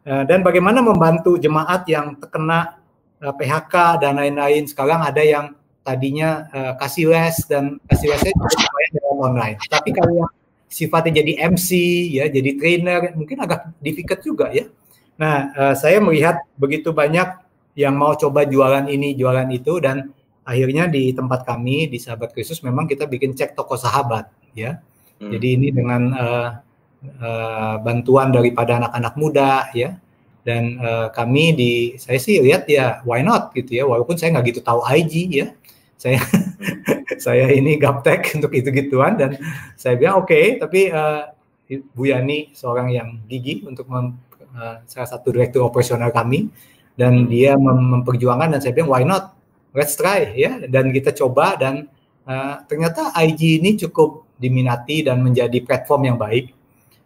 dan bagaimana membantu jemaat yang terkena uh, PHK dan lain-lain. Sekarang ada yang tadinya uh, kasih les dan kasih lesnya juga dalam online. Tapi kalau yang sifatnya jadi MC ya, jadi trainer mungkin agak difficult juga ya Nah, uh, saya melihat begitu banyak yang mau coba jualan ini, jualan itu, dan akhirnya di tempat kami di Sahabat Kristus memang kita bikin cek toko sahabat, ya. Hmm. Jadi ini dengan uh, uh, bantuan daripada anak-anak muda, ya. Dan uh, kami di, saya sih lihat ya, why not gitu ya, walaupun saya nggak gitu tahu IG ya. Saya saya ini gaptek untuk itu-gituan dan saya bilang oke, okay, tapi uh, Bu Yani seorang yang gigi untuk mem uh, salah satu direktur operasional kami dan hmm. dia mem memperjuangkan dan saya bilang why not let's try ya dan kita coba dan uh, ternyata IG ini cukup diminati dan menjadi platform yang baik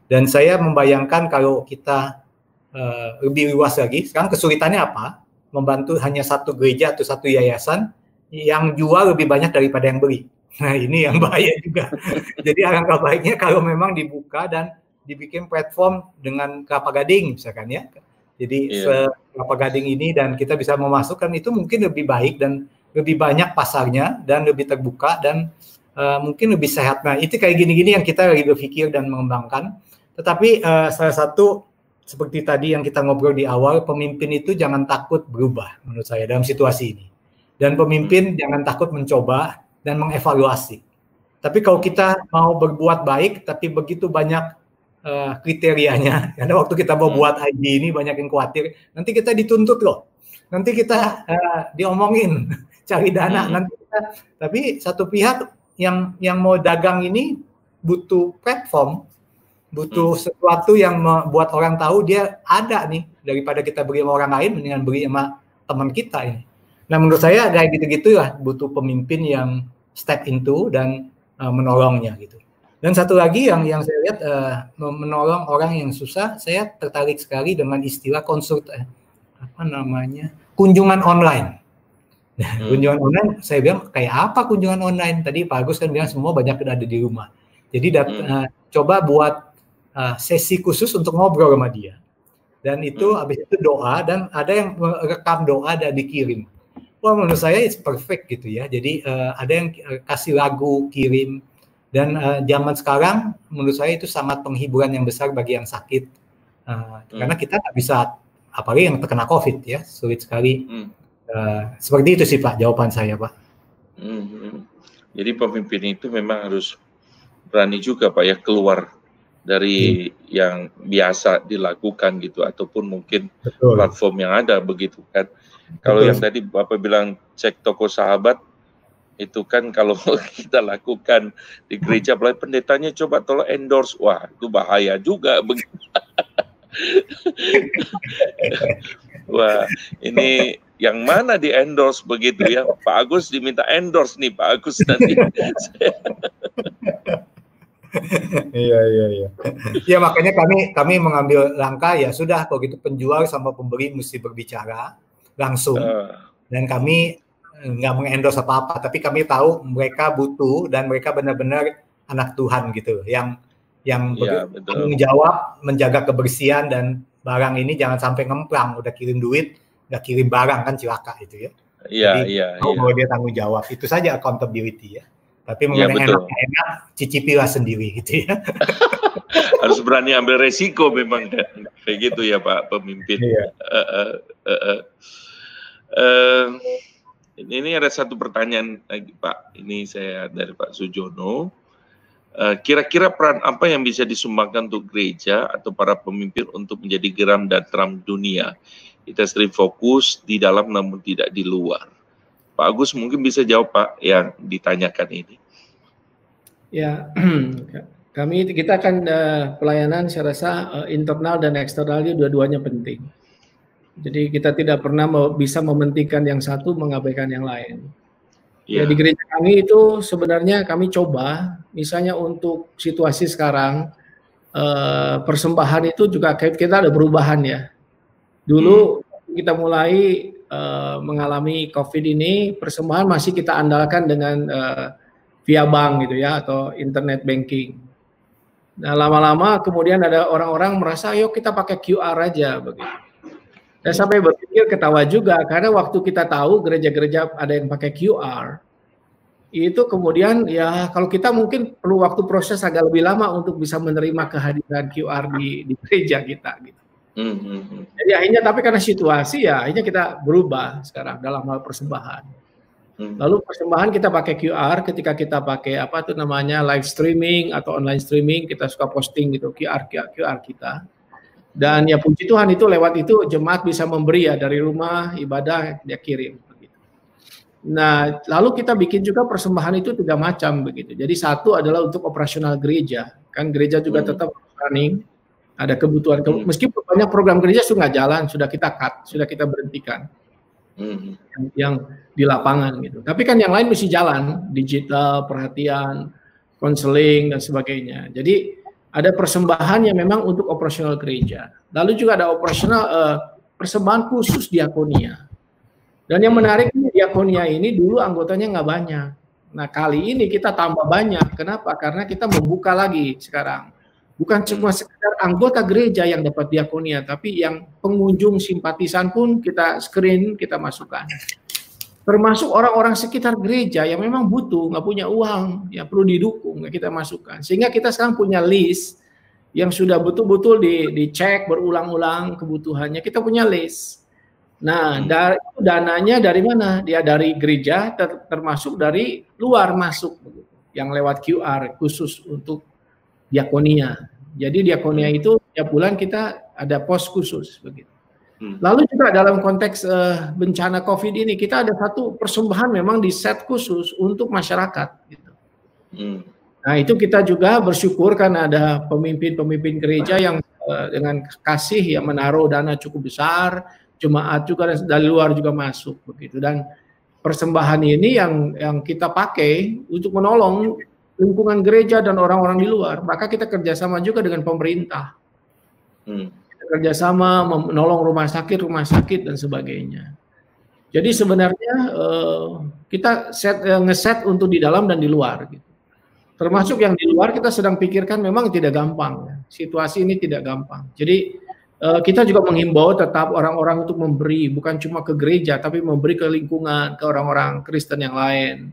dan saya membayangkan kalau kita uh, lebih luas lagi sekarang kesulitannya apa membantu hanya satu gereja atau satu yayasan yang jual lebih banyak daripada yang beli nah ini yang bahaya juga jadi alangkah baiknya kalau memang dibuka dan dibikin platform dengan kelapa gading misalkan ya. Jadi yeah. kelapa gading ini dan kita bisa memasukkan itu mungkin lebih baik dan lebih banyak pasarnya dan lebih terbuka dan uh, mungkin lebih sehat. Nah itu kayak gini-gini yang kita lagi berpikir dan mengembangkan. Tetapi uh, salah satu seperti tadi yang kita ngobrol di awal, pemimpin itu jangan takut berubah menurut saya dalam situasi ini. Dan pemimpin hmm. jangan takut mencoba dan mengevaluasi. Tapi kalau kita mau berbuat baik, tapi begitu banyak uh, kriterianya. Karena waktu kita mau hmm. buat ID ini banyak yang khawatir, nanti kita dituntut loh. Nanti kita uh, diomongin cari dana hmm. nanti kita tapi satu pihak yang yang mau dagang ini butuh platform, butuh hmm. sesuatu yang membuat orang tahu dia ada nih daripada kita beri sama orang lain mendingan beri sama teman kita ini. Nah menurut saya kayak gitu-gitu ya butuh pemimpin yang step into dan uh, menolongnya gitu. Dan satu lagi yang yang saya lihat uh, menolong orang yang susah, saya tertarik sekali dengan istilah konsult eh, apa namanya kunjungan online. Nah, hmm. kunjungan online, saya bilang kayak apa kunjungan online? Tadi Pak Agus kan bilang semua banyak ada di rumah. Jadi dat, hmm. uh, coba buat uh, sesi khusus untuk ngobrol sama dia. Dan itu hmm. habis itu doa dan ada yang rekam doa dan dikirim. Wah menurut saya it's perfect gitu ya. Jadi uh, ada yang kasih lagu kirim dan uh, zaman sekarang menurut saya itu sangat penghiburan yang besar bagi yang sakit. Uh, hmm. Karena kita nggak bisa, apalagi yang terkena COVID ya, sulit sekali. Hmm. Uh, seperti itu sih Pak jawaban saya Pak. Hmm. hmm. Jadi pemimpin itu memang harus berani juga Pak ya keluar dari hmm. yang biasa dilakukan gitu ataupun mungkin Betul. platform yang ada begitu kan. Kalau yang tadi Bapak bilang cek toko sahabat itu kan kalau kita lakukan di gereja pendetanya coba tolong endorse wah itu bahaya juga wah ini yang mana di endorse begitu ya Pak Agus diminta endorse nih Pak Agus nanti iya iya iya. Ya makanya kami kami mengambil langkah ya sudah kalau gitu penjual sama pembeli mesti berbicara langsung. Uh, dan kami nggak mengendorse apa-apa, tapi kami tahu mereka butuh dan mereka benar-benar anak Tuhan gitu, yang yang ya, tanggung jawab menjaga kebersihan dan barang ini jangan sampai ngemplang, udah kirim duit, nggak kirim barang kan cilaka itu ya. Iya, iya, iya. Bahwa dia tanggung jawab, itu saja accountability ya. Tapi mengenai ya, enak-enak, cicipilah sendiri gitu ya. Harus berani ambil resiko memang kayak gitu ya Pak pemimpin. Iya. Uh, uh, uh, uh. Uh, ini ada satu pertanyaan lagi Pak. Ini saya dari Pak Sujono. Eh, kira-kira peran apa yang bisa disumbangkan untuk gereja atau para pemimpin untuk menjadi geram dan terang dunia? Kita sering fokus di dalam namun tidak di luar. Pak Agus mungkin bisa jawab Pak yang ditanyakan ini. Ya, kami kita akan uh, pelayanan saya rasa uh, internal dan eksternalnya dua-duanya penting. Jadi kita tidak pernah bisa mementingkan yang satu mengabaikan yang lain. Yeah. Ya di gereja kami itu sebenarnya kami coba misalnya untuk situasi sekarang uh, persembahan itu juga kita ada perubahan ya. Dulu hmm. kita mulai uh, mengalami COVID ini persembahan masih kita andalkan dengan uh, via bank gitu ya atau internet banking. Nah lama-lama kemudian ada orang-orang merasa yuk kita pakai QR aja begitu. Dan sampai berpikir ketawa juga karena waktu kita tahu gereja-gereja ada yang pakai QR, itu kemudian ya kalau kita mungkin perlu waktu proses agak lebih lama untuk bisa menerima kehadiran QR di, di gereja kita gitu. Mm -hmm. Jadi akhirnya tapi karena situasi ya akhirnya kita berubah sekarang dalam hal persembahan. Mm. Lalu persembahan kita pakai QR ketika kita pakai apa tuh namanya live streaming atau online streaming kita suka posting gitu QR QR, QR kita. Dan ya puji Tuhan itu lewat itu jemaat bisa memberi ya dari rumah ibadah dia kirim begitu. Nah, lalu kita bikin juga persembahan itu tiga macam begitu. Jadi satu adalah untuk operasional gereja. Kan gereja juga hmm. tetap running, ada kebutuhan hmm. meskipun banyak program gereja sudah jalan, sudah kita cut, sudah kita berhentikan. Hmm. Yang, yang di lapangan gitu. Tapi kan yang lain mesti jalan, digital, perhatian, konseling dan sebagainya. Jadi ada persembahan yang memang untuk operasional gereja. Lalu juga ada operasional uh, persembahan khusus diakonia. Dan yang menarik diakonia ini dulu anggotanya nggak banyak. Nah kali ini kita tambah banyak. Kenapa? Karena kita membuka lagi sekarang. Bukan cuma sekedar anggota gereja yang dapat diakonia, tapi yang pengunjung simpatisan pun kita screen, kita masukkan termasuk orang-orang sekitar gereja yang memang butuh, nggak punya uang, ya perlu didukung, ya kita masukkan. Sehingga kita sekarang punya list yang sudah betul-betul di, dicek berulang-ulang kebutuhannya. Kita punya list. Nah, hmm. dari dananya dari mana? Dia dari gereja, ter, termasuk dari luar masuk, yang lewat QR khusus untuk diakonia. Jadi diakonia hmm. itu tiap bulan kita ada pos khusus begitu. Hmm. Lalu juga dalam konteks uh, bencana COVID ini kita ada satu persembahan memang di set khusus untuk masyarakat. Gitu. Hmm. Nah itu kita juga bersyukur karena ada pemimpin-pemimpin gereja yang uh, dengan kasih yang menaruh dana cukup besar, jemaat juga dari luar juga masuk begitu dan persembahan ini yang yang kita pakai untuk menolong lingkungan gereja dan orang-orang di luar. Maka kita kerjasama juga dengan pemerintah. Hmm kerjasama menolong rumah sakit, rumah sakit dan sebagainya. Jadi sebenarnya uh, kita set uh, ngeset untuk di dalam dan di luar gitu. Termasuk yang di luar kita sedang pikirkan memang tidak gampang. Ya. Situasi ini tidak gampang. Jadi uh, kita juga menghimbau tetap orang-orang untuk memberi bukan cuma ke gereja tapi memberi ke lingkungan, ke orang-orang Kristen yang lain.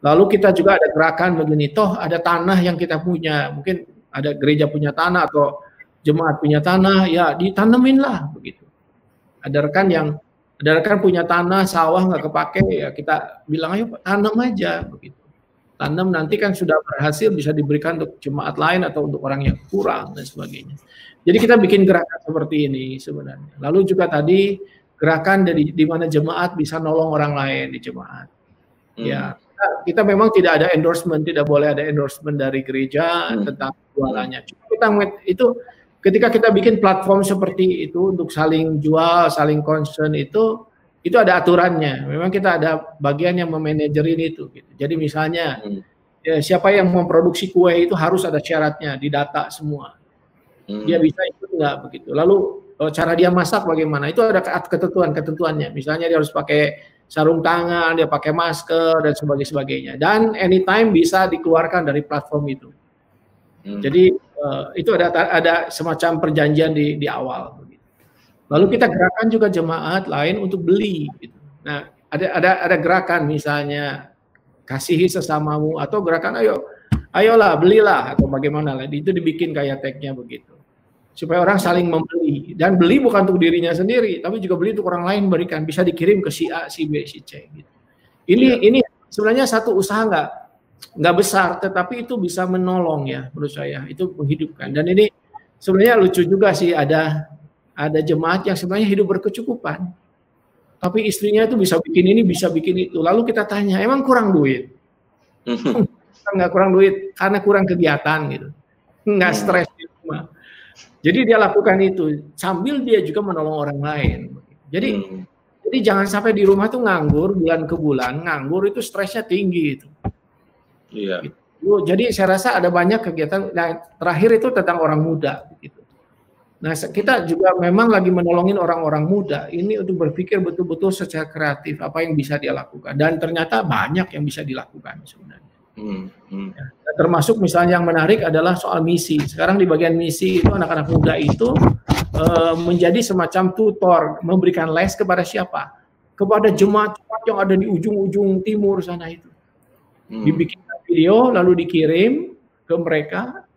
Lalu kita juga ada gerakan begini, toh ada tanah yang kita punya, mungkin ada gereja punya tanah atau jemaat punya tanah, ya ditanemin lah begitu. Ada rekan yang ada rekan punya tanah sawah nggak kepake ya kita bilang ayo tanam aja begitu. Tanam nanti kan sudah berhasil bisa diberikan untuk jemaat lain atau untuk orang yang kurang dan sebagainya. Jadi kita bikin gerakan seperti ini sebenarnya. Lalu juga tadi gerakan dari di mana jemaat bisa nolong orang lain di jemaat. Hmm. Ya, kita, kita memang tidak ada endorsement, tidak boleh ada endorsement dari gereja hmm. tentang jualannya. Cuma kita itu ketika kita bikin platform seperti itu untuk saling jual, saling concern itu itu ada aturannya. Memang kita ada bagian yang memanajerin itu. Gitu. Jadi misalnya hmm. ya, siapa yang memproduksi kue itu harus ada syaratnya, didata semua. Hmm. Dia bisa ikut nggak begitu. Lalu oh, cara dia masak bagaimana? Itu ada ketentuan ketentuannya. Misalnya dia harus pakai sarung tangan, dia pakai masker dan sebagainya. Dan anytime bisa dikeluarkan dari platform itu. Hmm. Jadi uh, itu ada ada semacam perjanjian di di awal. Lalu kita gerakan juga jemaat lain untuk beli. Gitu. Nah ada ada ada gerakan misalnya kasihi sesamamu atau gerakan ayo ayolah belilah atau bagaimana lah itu dibikin kayak tagnya begitu supaya orang saling membeli dan beli bukan untuk dirinya sendiri tapi juga beli untuk orang lain berikan bisa dikirim ke si A si B si C gitu ini ya. ini sebenarnya satu usaha nggak nggak besar, tetapi itu bisa menolong ya menurut saya, itu menghidupkan. Dan ini sebenarnya lucu juga sih ada ada jemaat yang sebenarnya hidup berkecukupan. tapi istrinya itu bisa bikin ini, bisa bikin itu. Lalu kita tanya, emang kurang duit? Enggak kurang duit karena kurang kegiatan gitu. Enggak hmm. stres di rumah. Jadi dia lakukan itu sambil dia juga menolong orang lain. Jadi hmm. jadi jangan sampai di rumah tuh nganggur bulan ke bulan, nganggur itu stresnya tinggi itu. Iya. Gitu. Jadi saya rasa ada banyak kegiatan. Nah, terakhir itu tentang orang muda gitu. Nah, kita juga memang lagi menolongin orang-orang muda ini untuk berpikir betul-betul secara kreatif apa yang bisa dia lakukan dan ternyata banyak yang bisa dilakukan sebenarnya. Hmm, hmm. Ya, termasuk misalnya yang menarik adalah soal misi. Sekarang di bagian misi itu anak-anak muda itu e, menjadi semacam tutor, memberikan les kepada siapa? Kepada jemaat-jemaat yang ada di ujung-ujung timur sana itu. Hmm. Dibikin video lalu dikirim ke mereka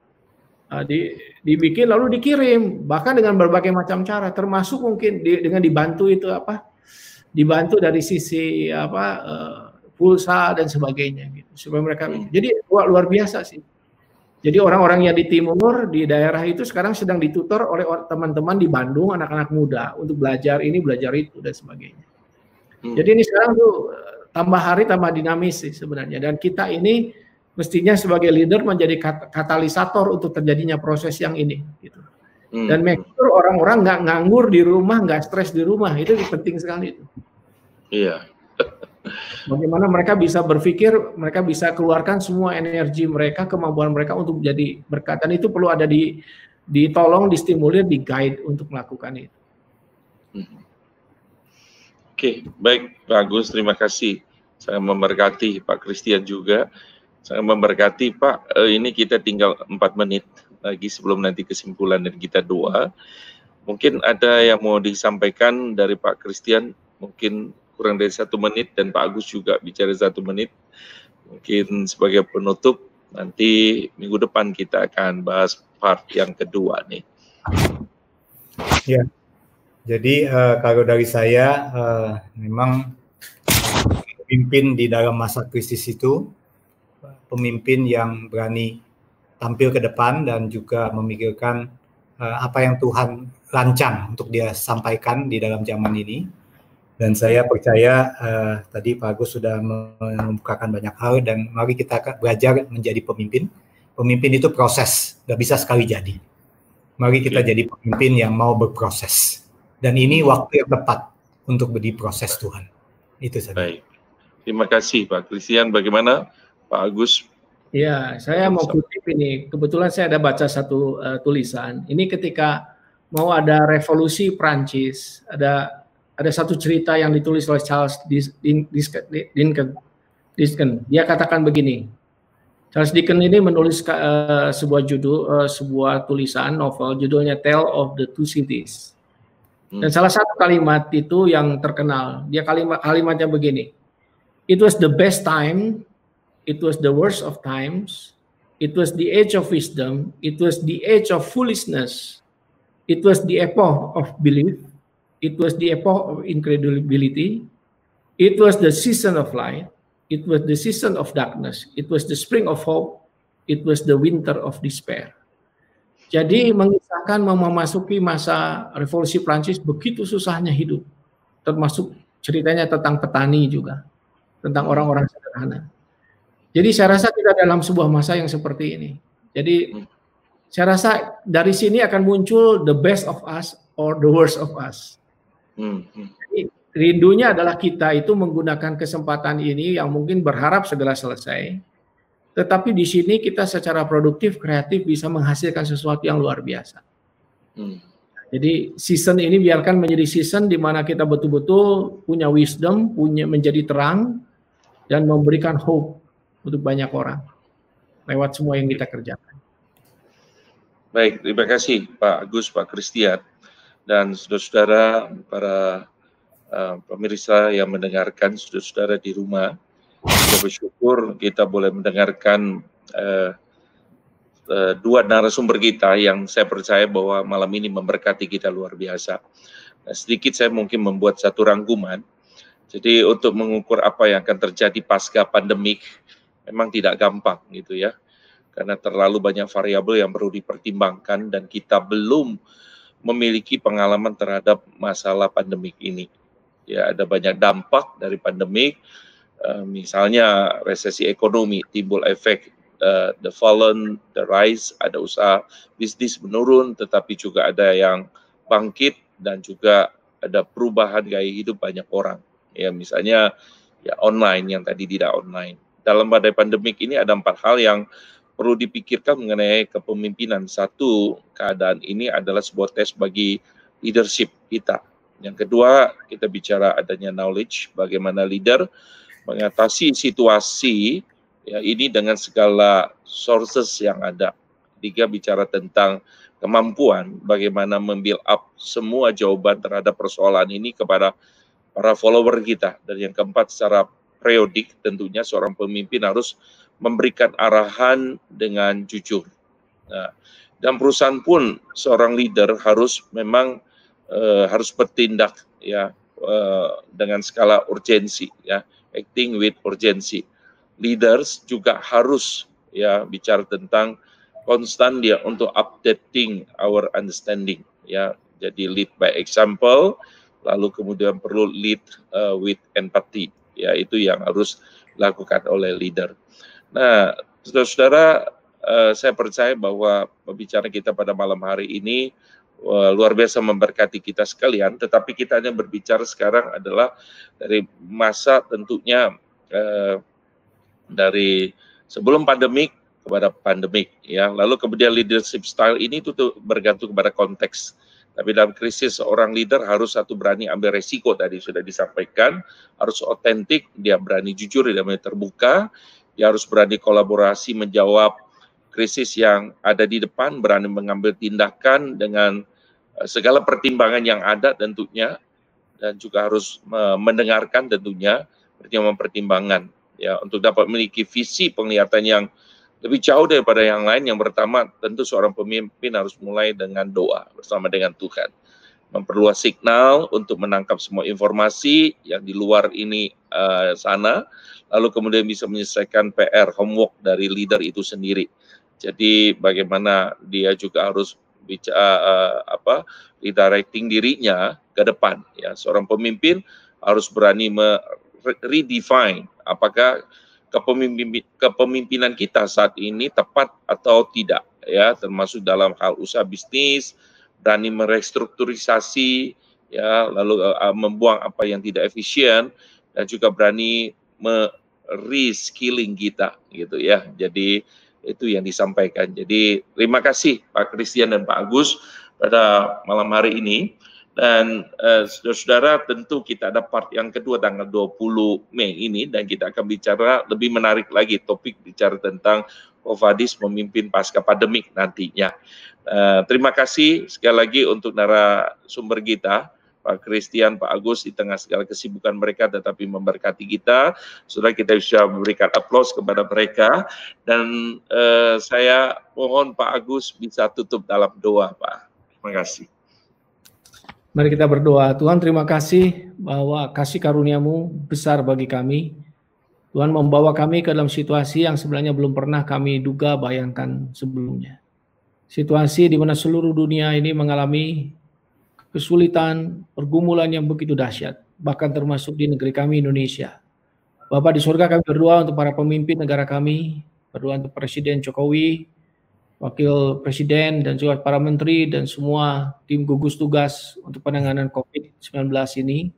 Ah, di, dibikin lalu dikirim bahkan dengan berbagai macam cara termasuk mungkin di, dengan dibantu itu apa dibantu dari sisi apa uh, pulsa dan sebagainya gitu supaya mereka hmm. jadi luar, luar biasa sih jadi orang-orang yang di timur di daerah itu sekarang sedang ditutor oleh teman-teman di Bandung anak-anak muda untuk belajar ini belajar itu dan sebagainya hmm. jadi ini sekarang tuh eh, tambah hari tambah dinamis sih sebenarnya dan kita ini mestinya sebagai leader menjadi katalisator untuk terjadinya proses yang ini gitu. Hmm. Dan make sure orang-orang nggak nganggur di rumah, nggak stres di rumah, itu penting sekali itu. Iya. Bagaimana mereka bisa berpikir, mereka bisa keluarkan semua energi mereka, kemampuan mereka untuk jadi berkat. Dan itu perlu ada di ditolong, distimulir, di guide untuk melakukan itu. Oke, baik Pak Agus, terima kasih. Saya memberkati Pak Christian juga. Saya memberkati Pak. Eh, ini kita tinggal empat menit lagi sebelum nanti kesimpulan dari kita doa. Mungkin ada yang mau disampaikan dari Pak Christian, mungkin kurang dari satu menit dan Pak Agus juga bicara satu menit. Mungkin sebagai penutup nanti minggu depan kita akan bahas part yang kedua nih. Ya, jadi uh, kalau dari saya uh, memang pemimpin di dalam masa krisis itu pemimpin yang berani tampil ke depan dan juga memikirkan uh, apa yang Tuhan rancang untuk dia sampaikan di dalam zaman ini. Dan saya percaya uh, tadi Pak Agus sudah mengemukakan banyak hal dan mari kita belajar menjadi pemimpin. Pemimpin itu proses, nggak bisa sekali jadi. Mari kita jadi pemimpin yang mau berproses. Dan ini waktu yang tepat untuk beri proses Tuhan. Itu saja. Baik. Terima kasih Pak Christian. Bagaimana Pak Agus. Ya, saya mau kutip ini. Kebetulan saya ada baca satu uh, tulisan. Ini ketika mau ada revolusi Prancis, ada ada satu cerita yang ditulis oleh Charles Dickens. Dia katakan begini. Charles Dickens ini menulis uh, sebuah judul, uh, sebuah tulisan novel, judulnya Tale of the Two Cities. Dan hmm. salah satu kalimat itu yang terkenal. Dia kalimat kalimatnya begini. It was the best time It was the worst of times. It was the age of wisdom. It was the age of foolishness. It was the epoch of belief. It was the epoch of incredibility. It was the season of light. It was the season of darkness. It was the spring of hope. It was the winter of despair. Jadi mengisahkan memasuki masa revolusi Prancis begitu susahnya hidup. Termasuk ceritanya tentang petani juga. Tentang orang-orang sederhana. Jadi saya rasa kita dalam sebuah masa yang seperti ini. Jadi saya rasa dari sini akan muncul the best of us or the worst of us. Hmm. hmm. Jadi, rindunya adalah kita itu menggunakan kesempatan ini yang mungkin berharap segera selesai. Tetapi di sini kita secara produktif, kreatif bisa menghasilkan sesuatu yang luar biasa. Hmm. Jadi season ini biarkan menjadi season di mana kita betul-betul punya wisdom, punya menjadi terang dan memberikan hope untuk banyak orang lewat semua yang kita kerjakan. Baik, terima kasih Pak Agus, Pak Christian, dan saudara-saudara para uh, pemirsa yang mendengarkan, saudara-saudara di rumah. Kita bersyukur kita boleh mendengarkan uh, uh, dua narasumber kita yang saya percaya bahwa malam ini memberkati kita luar biasa. Nah, sedikit saya mungkin membuat satu rangkuman. Jadi untuk mengukur apa yang akan terjadi pasca pandemik, memang tidak gampang gitu ya karena terlalu banyak variabel yang perlu dipertimbangkan dan kita belum memiliki pengalaman terhadap masalah pandemik ini. ya ada banyak dampak dari pandemik. Uh, misalnya resesi ekonomi timbul efek uh, the fallen the rise ada usaha bisnis menurun tetapi juga ada yang bangkit dan juga ada perubahan gaya hidup banyak orang. Ya misalnya ya online yang tadi tidak online. Dalam badai pandemik ini ada empat hal yang perlu dipikirkan mengenai kepemimpinan. Satu, keadaan ini adalah sebuah tes bagi leadership kita. Yang kedua, kita bicara adanya knowledge, bagaimana leader mengatasi situasi ya ini dengan segala sources yang ada. Tiga bicara tentang kemampuan bagaimana membuild up semua jawaban terhadap persoalan ini kepada para follower kita. Dan yang keempat secara periodik tentunya seorang pemimpin harus memberikan arahan dengan jujur. Nah, dan perusahaan pun seorang leader harus memang uh, harus bertindak ya uh, dengan skala urgensi ya, acting with urgency. Leaders juga harus ya bicara tentang konstan dia untuk updating our understanding ya. Jadi lead by example, lalu kemudian perlu lead uh, with empathy ya itu yang harus dilakukan oleh leader. Nah, saudara-saudara, uh, saya percaya bahwa pembicaraan kita pada malam hari ini uh, luar biasa memberkati kita sekalian. Tetapi kita hanya berbicara sekarang adalah dari masa tentunya uh, dari sebelum pandemik kepada pandemik, ya. Lalu kemudian leadership style ini itu bergantung kepada konteks. Tapi dalam krisis seorang leader harus satu berani ambil resiko tadi sudah disampaikan, harus otentik, dia berani jujur, dia berani terbuka, dia harus berani kolaborasi menjawab krisis yang ada di depan, berani mengambil tindakan dengan uh, segala pertimbangan yang ada tentunya dan juga harus uh, mendengarkan tentunya pertimbangan-pertimbangan ya untuk dapat memiliki visi penglihatan yang lebih jauh daripada yang lain. Yang pertama tentu seorang pemimpin harus mulai dengan doa bersama dengan Tuhan. Memperluas signal untuk menangkap semua informasi yang di luar ini uh, sana lalu kemudian bisa menyelesaikan PR homework dari leader itu sendiri. Jadi bagaimana dia juga harus bicara uh, apa redirecting dirinya ke depan ya seorang pemimpin harus berani redefine apakah kepemimpin, kepemimpinan kita saat ini tepat atau tidak ya termasuk dalam hal usaha bisnis berani merestrukturisasi ya lalu uh, membuang apa yang tidak efisien dan juga berani reskilling kita gitu ya. Jadi itu yang disampaikan. Jadi terima kasih Pak Christian dan Pak Agus pada malam hari ini. Dan uh, saudara-saudara tentu kita ada part yang kedua tanggal 20 Mei ini dan kita akan bicara lebih menarik lagi topik bicara tentang Kovadis memimpin pasca pandemik nantinya. Uh, terima kasih sekali lagi untuk narasumber kita Pak Christian, Pak Agus di tengah segala kesibukan mereka tetapi memberkati kita. Sudah kita bisa memberikan aplaus kepada mereka dan eh, saya mohon Pak Agus bisa tutup dalam doa, Pak. Terima kasih. Mari kita berdoa. Tuhan terima kasih bahwa kasih karuniamu besar bagi kami. Tuhan membawa kami ke dalam situasi yang sebenarnya belum pernah kami duga bayangkan sebelumnya. Situasi di mana seluruh dunia ini mengalami kesulitan, pergumulan yang begitu dahsyat, bahkan termasuk di negeri kami Indonesia. Bapak di surga kami berdoa untuk para pemimpin negara kami, berdoa untuk Presiden Jokowi, Wakil Presiden dan juga para menteri dan semua tim gugus tugas untuk penanganan COVID-19 ini.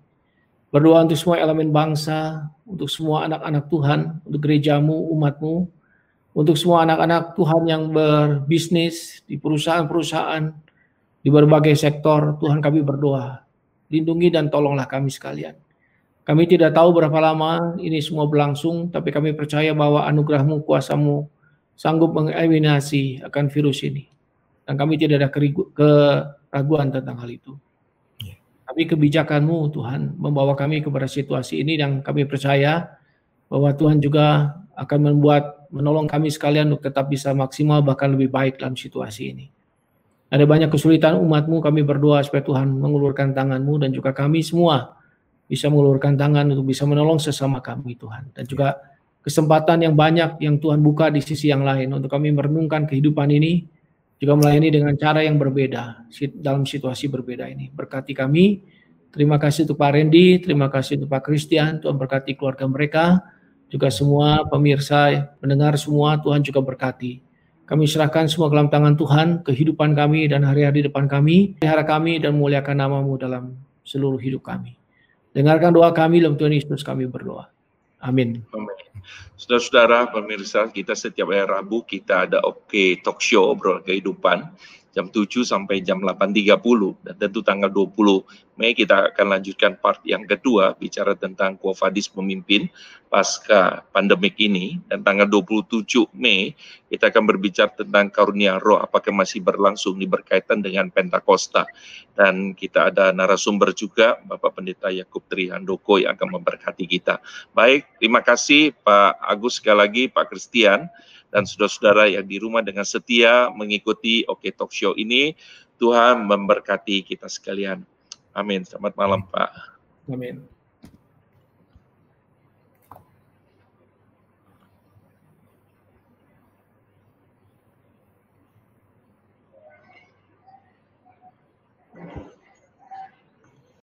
Berdoa untuk semua elemen bangsa, untuk semua anak-anak Tuhan, untuk gerejamu, umatmu, untuk semua anak-anak Tuhan yang berbisnis di perusahaan-perusahaan, di berbagai sektor, Tuhan kami berdoa, lindungi dan tolonglah kami sekalian. Kami tidak tahu berapa lama ini semua berlangsung, tapi kami percaya bahwa anugerahmu, kuasamu sanggup mengeliminasi akan virus ini. Dan kami tidak ada keraguan tentang hal itu. Ya. Tapi kebijakanmu Tuhan membawa kami kepada situasi ini yang kami percaya bahwa Tuhan juga akan membuat menolong kami sekalian untuk tetap bisa maksimal bahkan lebih baik dalam situasi ini. Ada banyak kesulitan umatmu, kami berdoa supaya Tuhan mengulurkan tanganmu dan juga kami semua bisa mengulurkan tangan untuk bisa menolong sesama kami Tuhan. Dan juga kesempatan yang banyak yang Tuhan buka di sisi yang lain untuk kami merenungkan kehidupan ini, juga melayani dengan cara yang berbeda dalam situasi berbeda ini. Berkati kami, Terima kasih untuk Pak Randy, terima kasih untuk Pak Christian, Tuhan berkati keluarga mereka, juga semua pemirsa, pendengar semua, Tuhan juga berkati. Kami serahkan semua dalam tangan Tuhan, kehidupan kami dan hari-hari depan kami, pelihara kami dan muliakan namamu dalam seluruh hidup kami. Dengarkan doa kami dalam Tuhan Yesus kami berdoa. Amin. Amin. Saudara-saudara pemirsa, kita setiap hari Rabu kita ada Oke Talk Show obrol kehidupan jam 7 sampai jam 8.30 dan tentu tanggal 20 Mei kita akan lanjutkan part yang kedua bicara tentang Kuafadis pemimpin pasca pandemik ini. Dan tanggal 27 Mei kita akan berbicara tentang karunia roh apakah masih berlangsung di berkaitan dengan Pentakosta. Dan kita ada narasumber juga Bapak Pendeta Yakub Trihandoko yang akan memberkati kita. Baik, terima kasih Pak Agus sekali lagi Pak Christian dan saudara-saudara yang di rumah dengan setia mengikuti Oke Talk Show ini. Tuhan memberkati kita sekalian. Amin. Selamat malam, Pak. Amin.